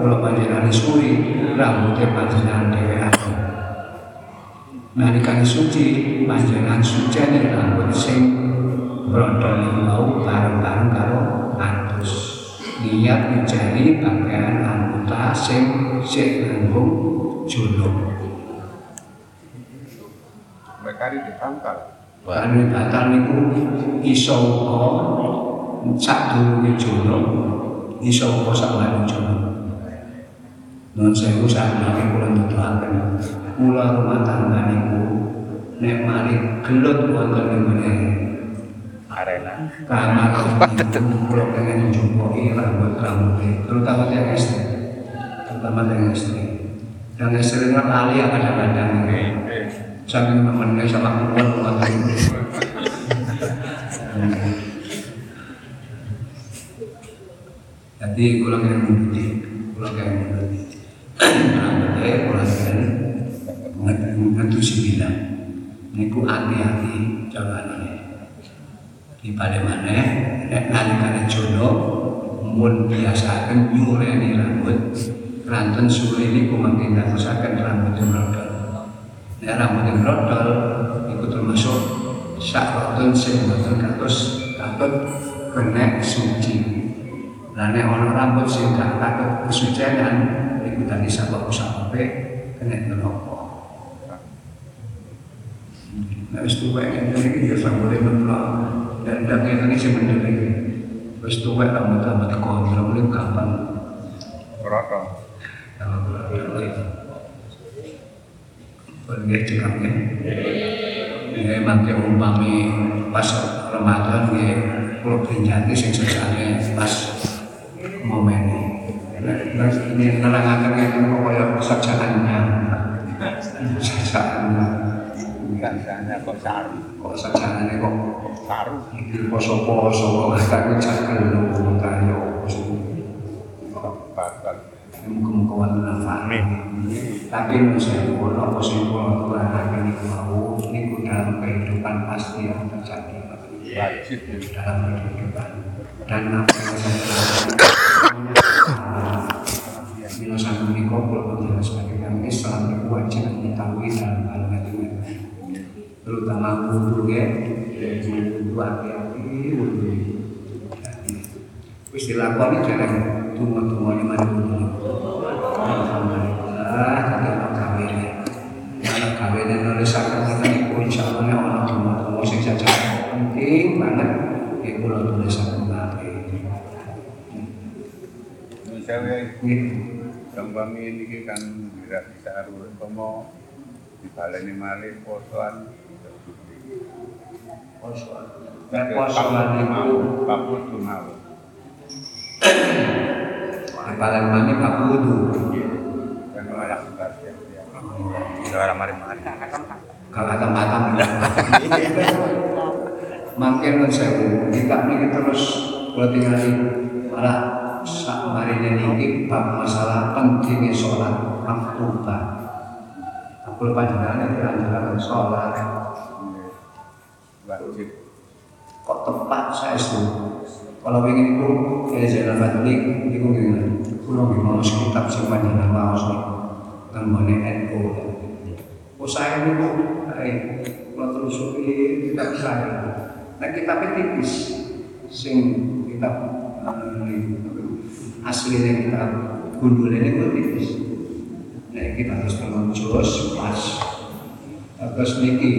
kalau panjenengan suri, rambutnya panjenengan dhewe aku. Nari kalian suci, panjenengan suci rambut sing brodol mau bareng-bareng karo atus. Niat mencari pakaian anggota sing sing nanggung jono. Mereka di pangkal. Karena batal niku iso uga sak durunge jono, iso uga sak wani jono. Nun sewu sakniki kula nuduhaken. Mula rumah tangga niku nek mari gelut wonten ing ngene arena. kamar niku kula pengen njumpoki rambut-rambut terutama yang istri. Terutama yang istri. Yang istri kan lali kadang-kadang. Saking temennya sama kuat kuat Jadi kula kira mudi, kula kira mudi. Rambutnya kula kira ngentu sembilan. Niku hati-hati jangan ini. Di pada mana, nek nalikane jono, mun biasakan nyureni rambut, ranten suri niku mungkin dadosaken rambut brodol. Nek rambut yang brodol itu termasuk syahratun sing boten kados katut kena suci. Lah nek ana rambut sing gak katut kesucian iku tadi sabab sababe kena neraka. Nek wis tuwek ngene iki ya rambute mentok. Dan dan ngene sing bener iki. Wis tuwek rambut-rambut kontrol itu gampang. Rata. Pergi cekapnya. Ya mangke umpami pas Ramadan ya kulo pinjati sing sesane pas momen ini. terus ini nerangaken ngeten kok kaya sajaannya sajaannya Rasanya kok saru. kok sajaannya kok Saru. iki poso-poso kok tak jakel lho kaya Bakal. muga-muga wonten manfaat tapi saya pun apa sing kula aturaken niku mau niku dalam kehidupan pasti yang terjadi. Wajib. dalam kehidupan. Dan apa yang saya bila satu menikah kalau berjalan sebagai orang Islam itu wajib mengetahui dalam hal ini. Terutama wudhu ya. Wudhu hati-hati wudhu wis dilakoni jarang. Tunggu-tunggu Alhamdulillah tadi anak kawin anak nulisakan kita itu insya Allah ya orang tunggu-tunggu sing saja penting banget ya kalau tulisan kawin Misalnya gitu Gampang ini kan tidak bisa saru. Kamu dibaleni malih posoan. Nek posoan niku Paput mau. Kepalan mani Pak Wudu. Kan malah siap siap. Suara Kalau kata matam. Makin nun sewu, kita ini terus kalau tinggali malah sak marine niki bab masalah pentingnya sholat maktubah. Aku panjenengan dianjurkan sholat Wajib. kok tepat saya itu. Kalau ingin itu ya jalan fadli itu gimana? Nggih mau kitab sing panjenengan maos niku nggone NU. Oh saya niku eh kulo telusuri kitab saya. Nah kitabnya tipis sing kitab eh, aslinya kitab gundul ini kok tipis. Nah kita harus menunjus pas terus niki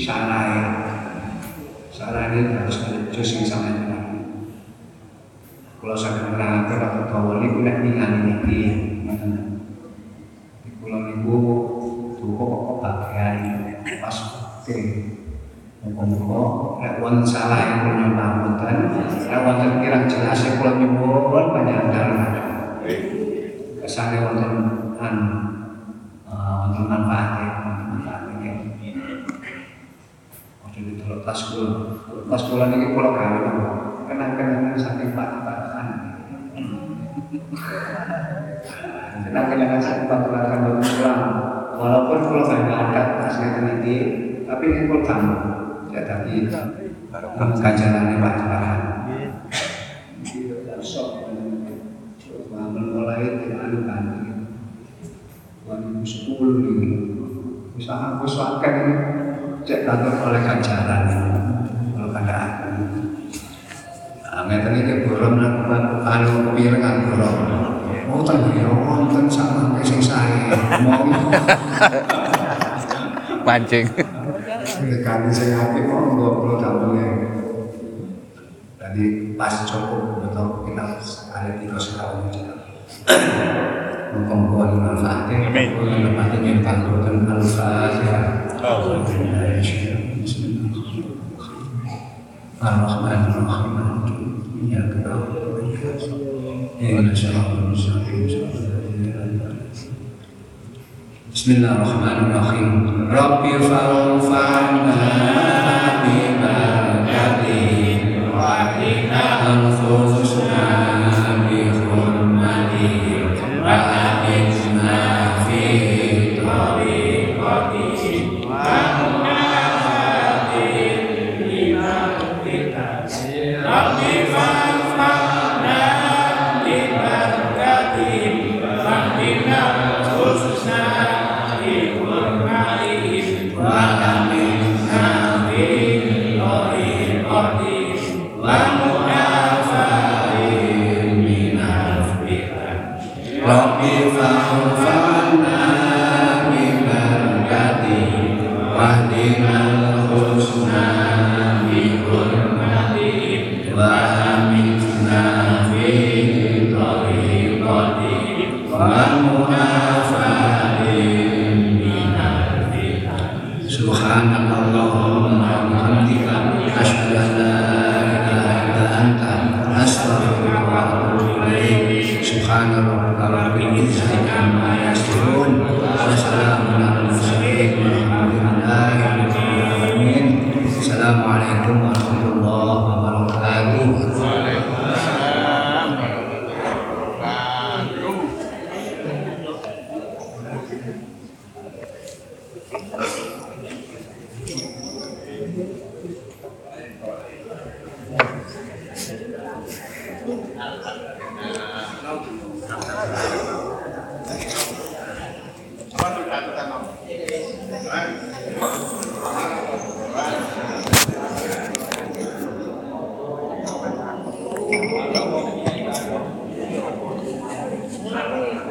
syarah Sarane harus menjus sing sama jenengan. Kalau saya menerangkan atau kawal niku nek ningali niki, Muga-muga nek wonten salah yang kula nyuwun pangapunten, nek wonten kirang jelas yang kula nyuwun panjenengan. Kesane wonten an eh, wonten manfaate, wonten manfaate nggih. Ojo ditolak tas kula. Tas kula niki kula gawe? Kenang-kenangan saking. Kenang-kenangan saking. Walaupun kula gak ada niki, tapi ini kula. Ya tadi kajanane Pak Pakan. Sok mulai anu kan 2010 ini bisa aku suakan cek dapat oleh ganjaran kalau kada aku ngeten iki burung aku anu pirengan burung oh ten ya wonten sama sing sae mau Mancing. Dekati sing kok nggo kula dampunge. Tadi pas cukup betul kita ada tiga sekali. Manfaatnya, Amin. manfaatnya yang tangguh dan al-fatihah. Ar-Rahman بسم الله الرحمن الرحيم. رب فانفعنا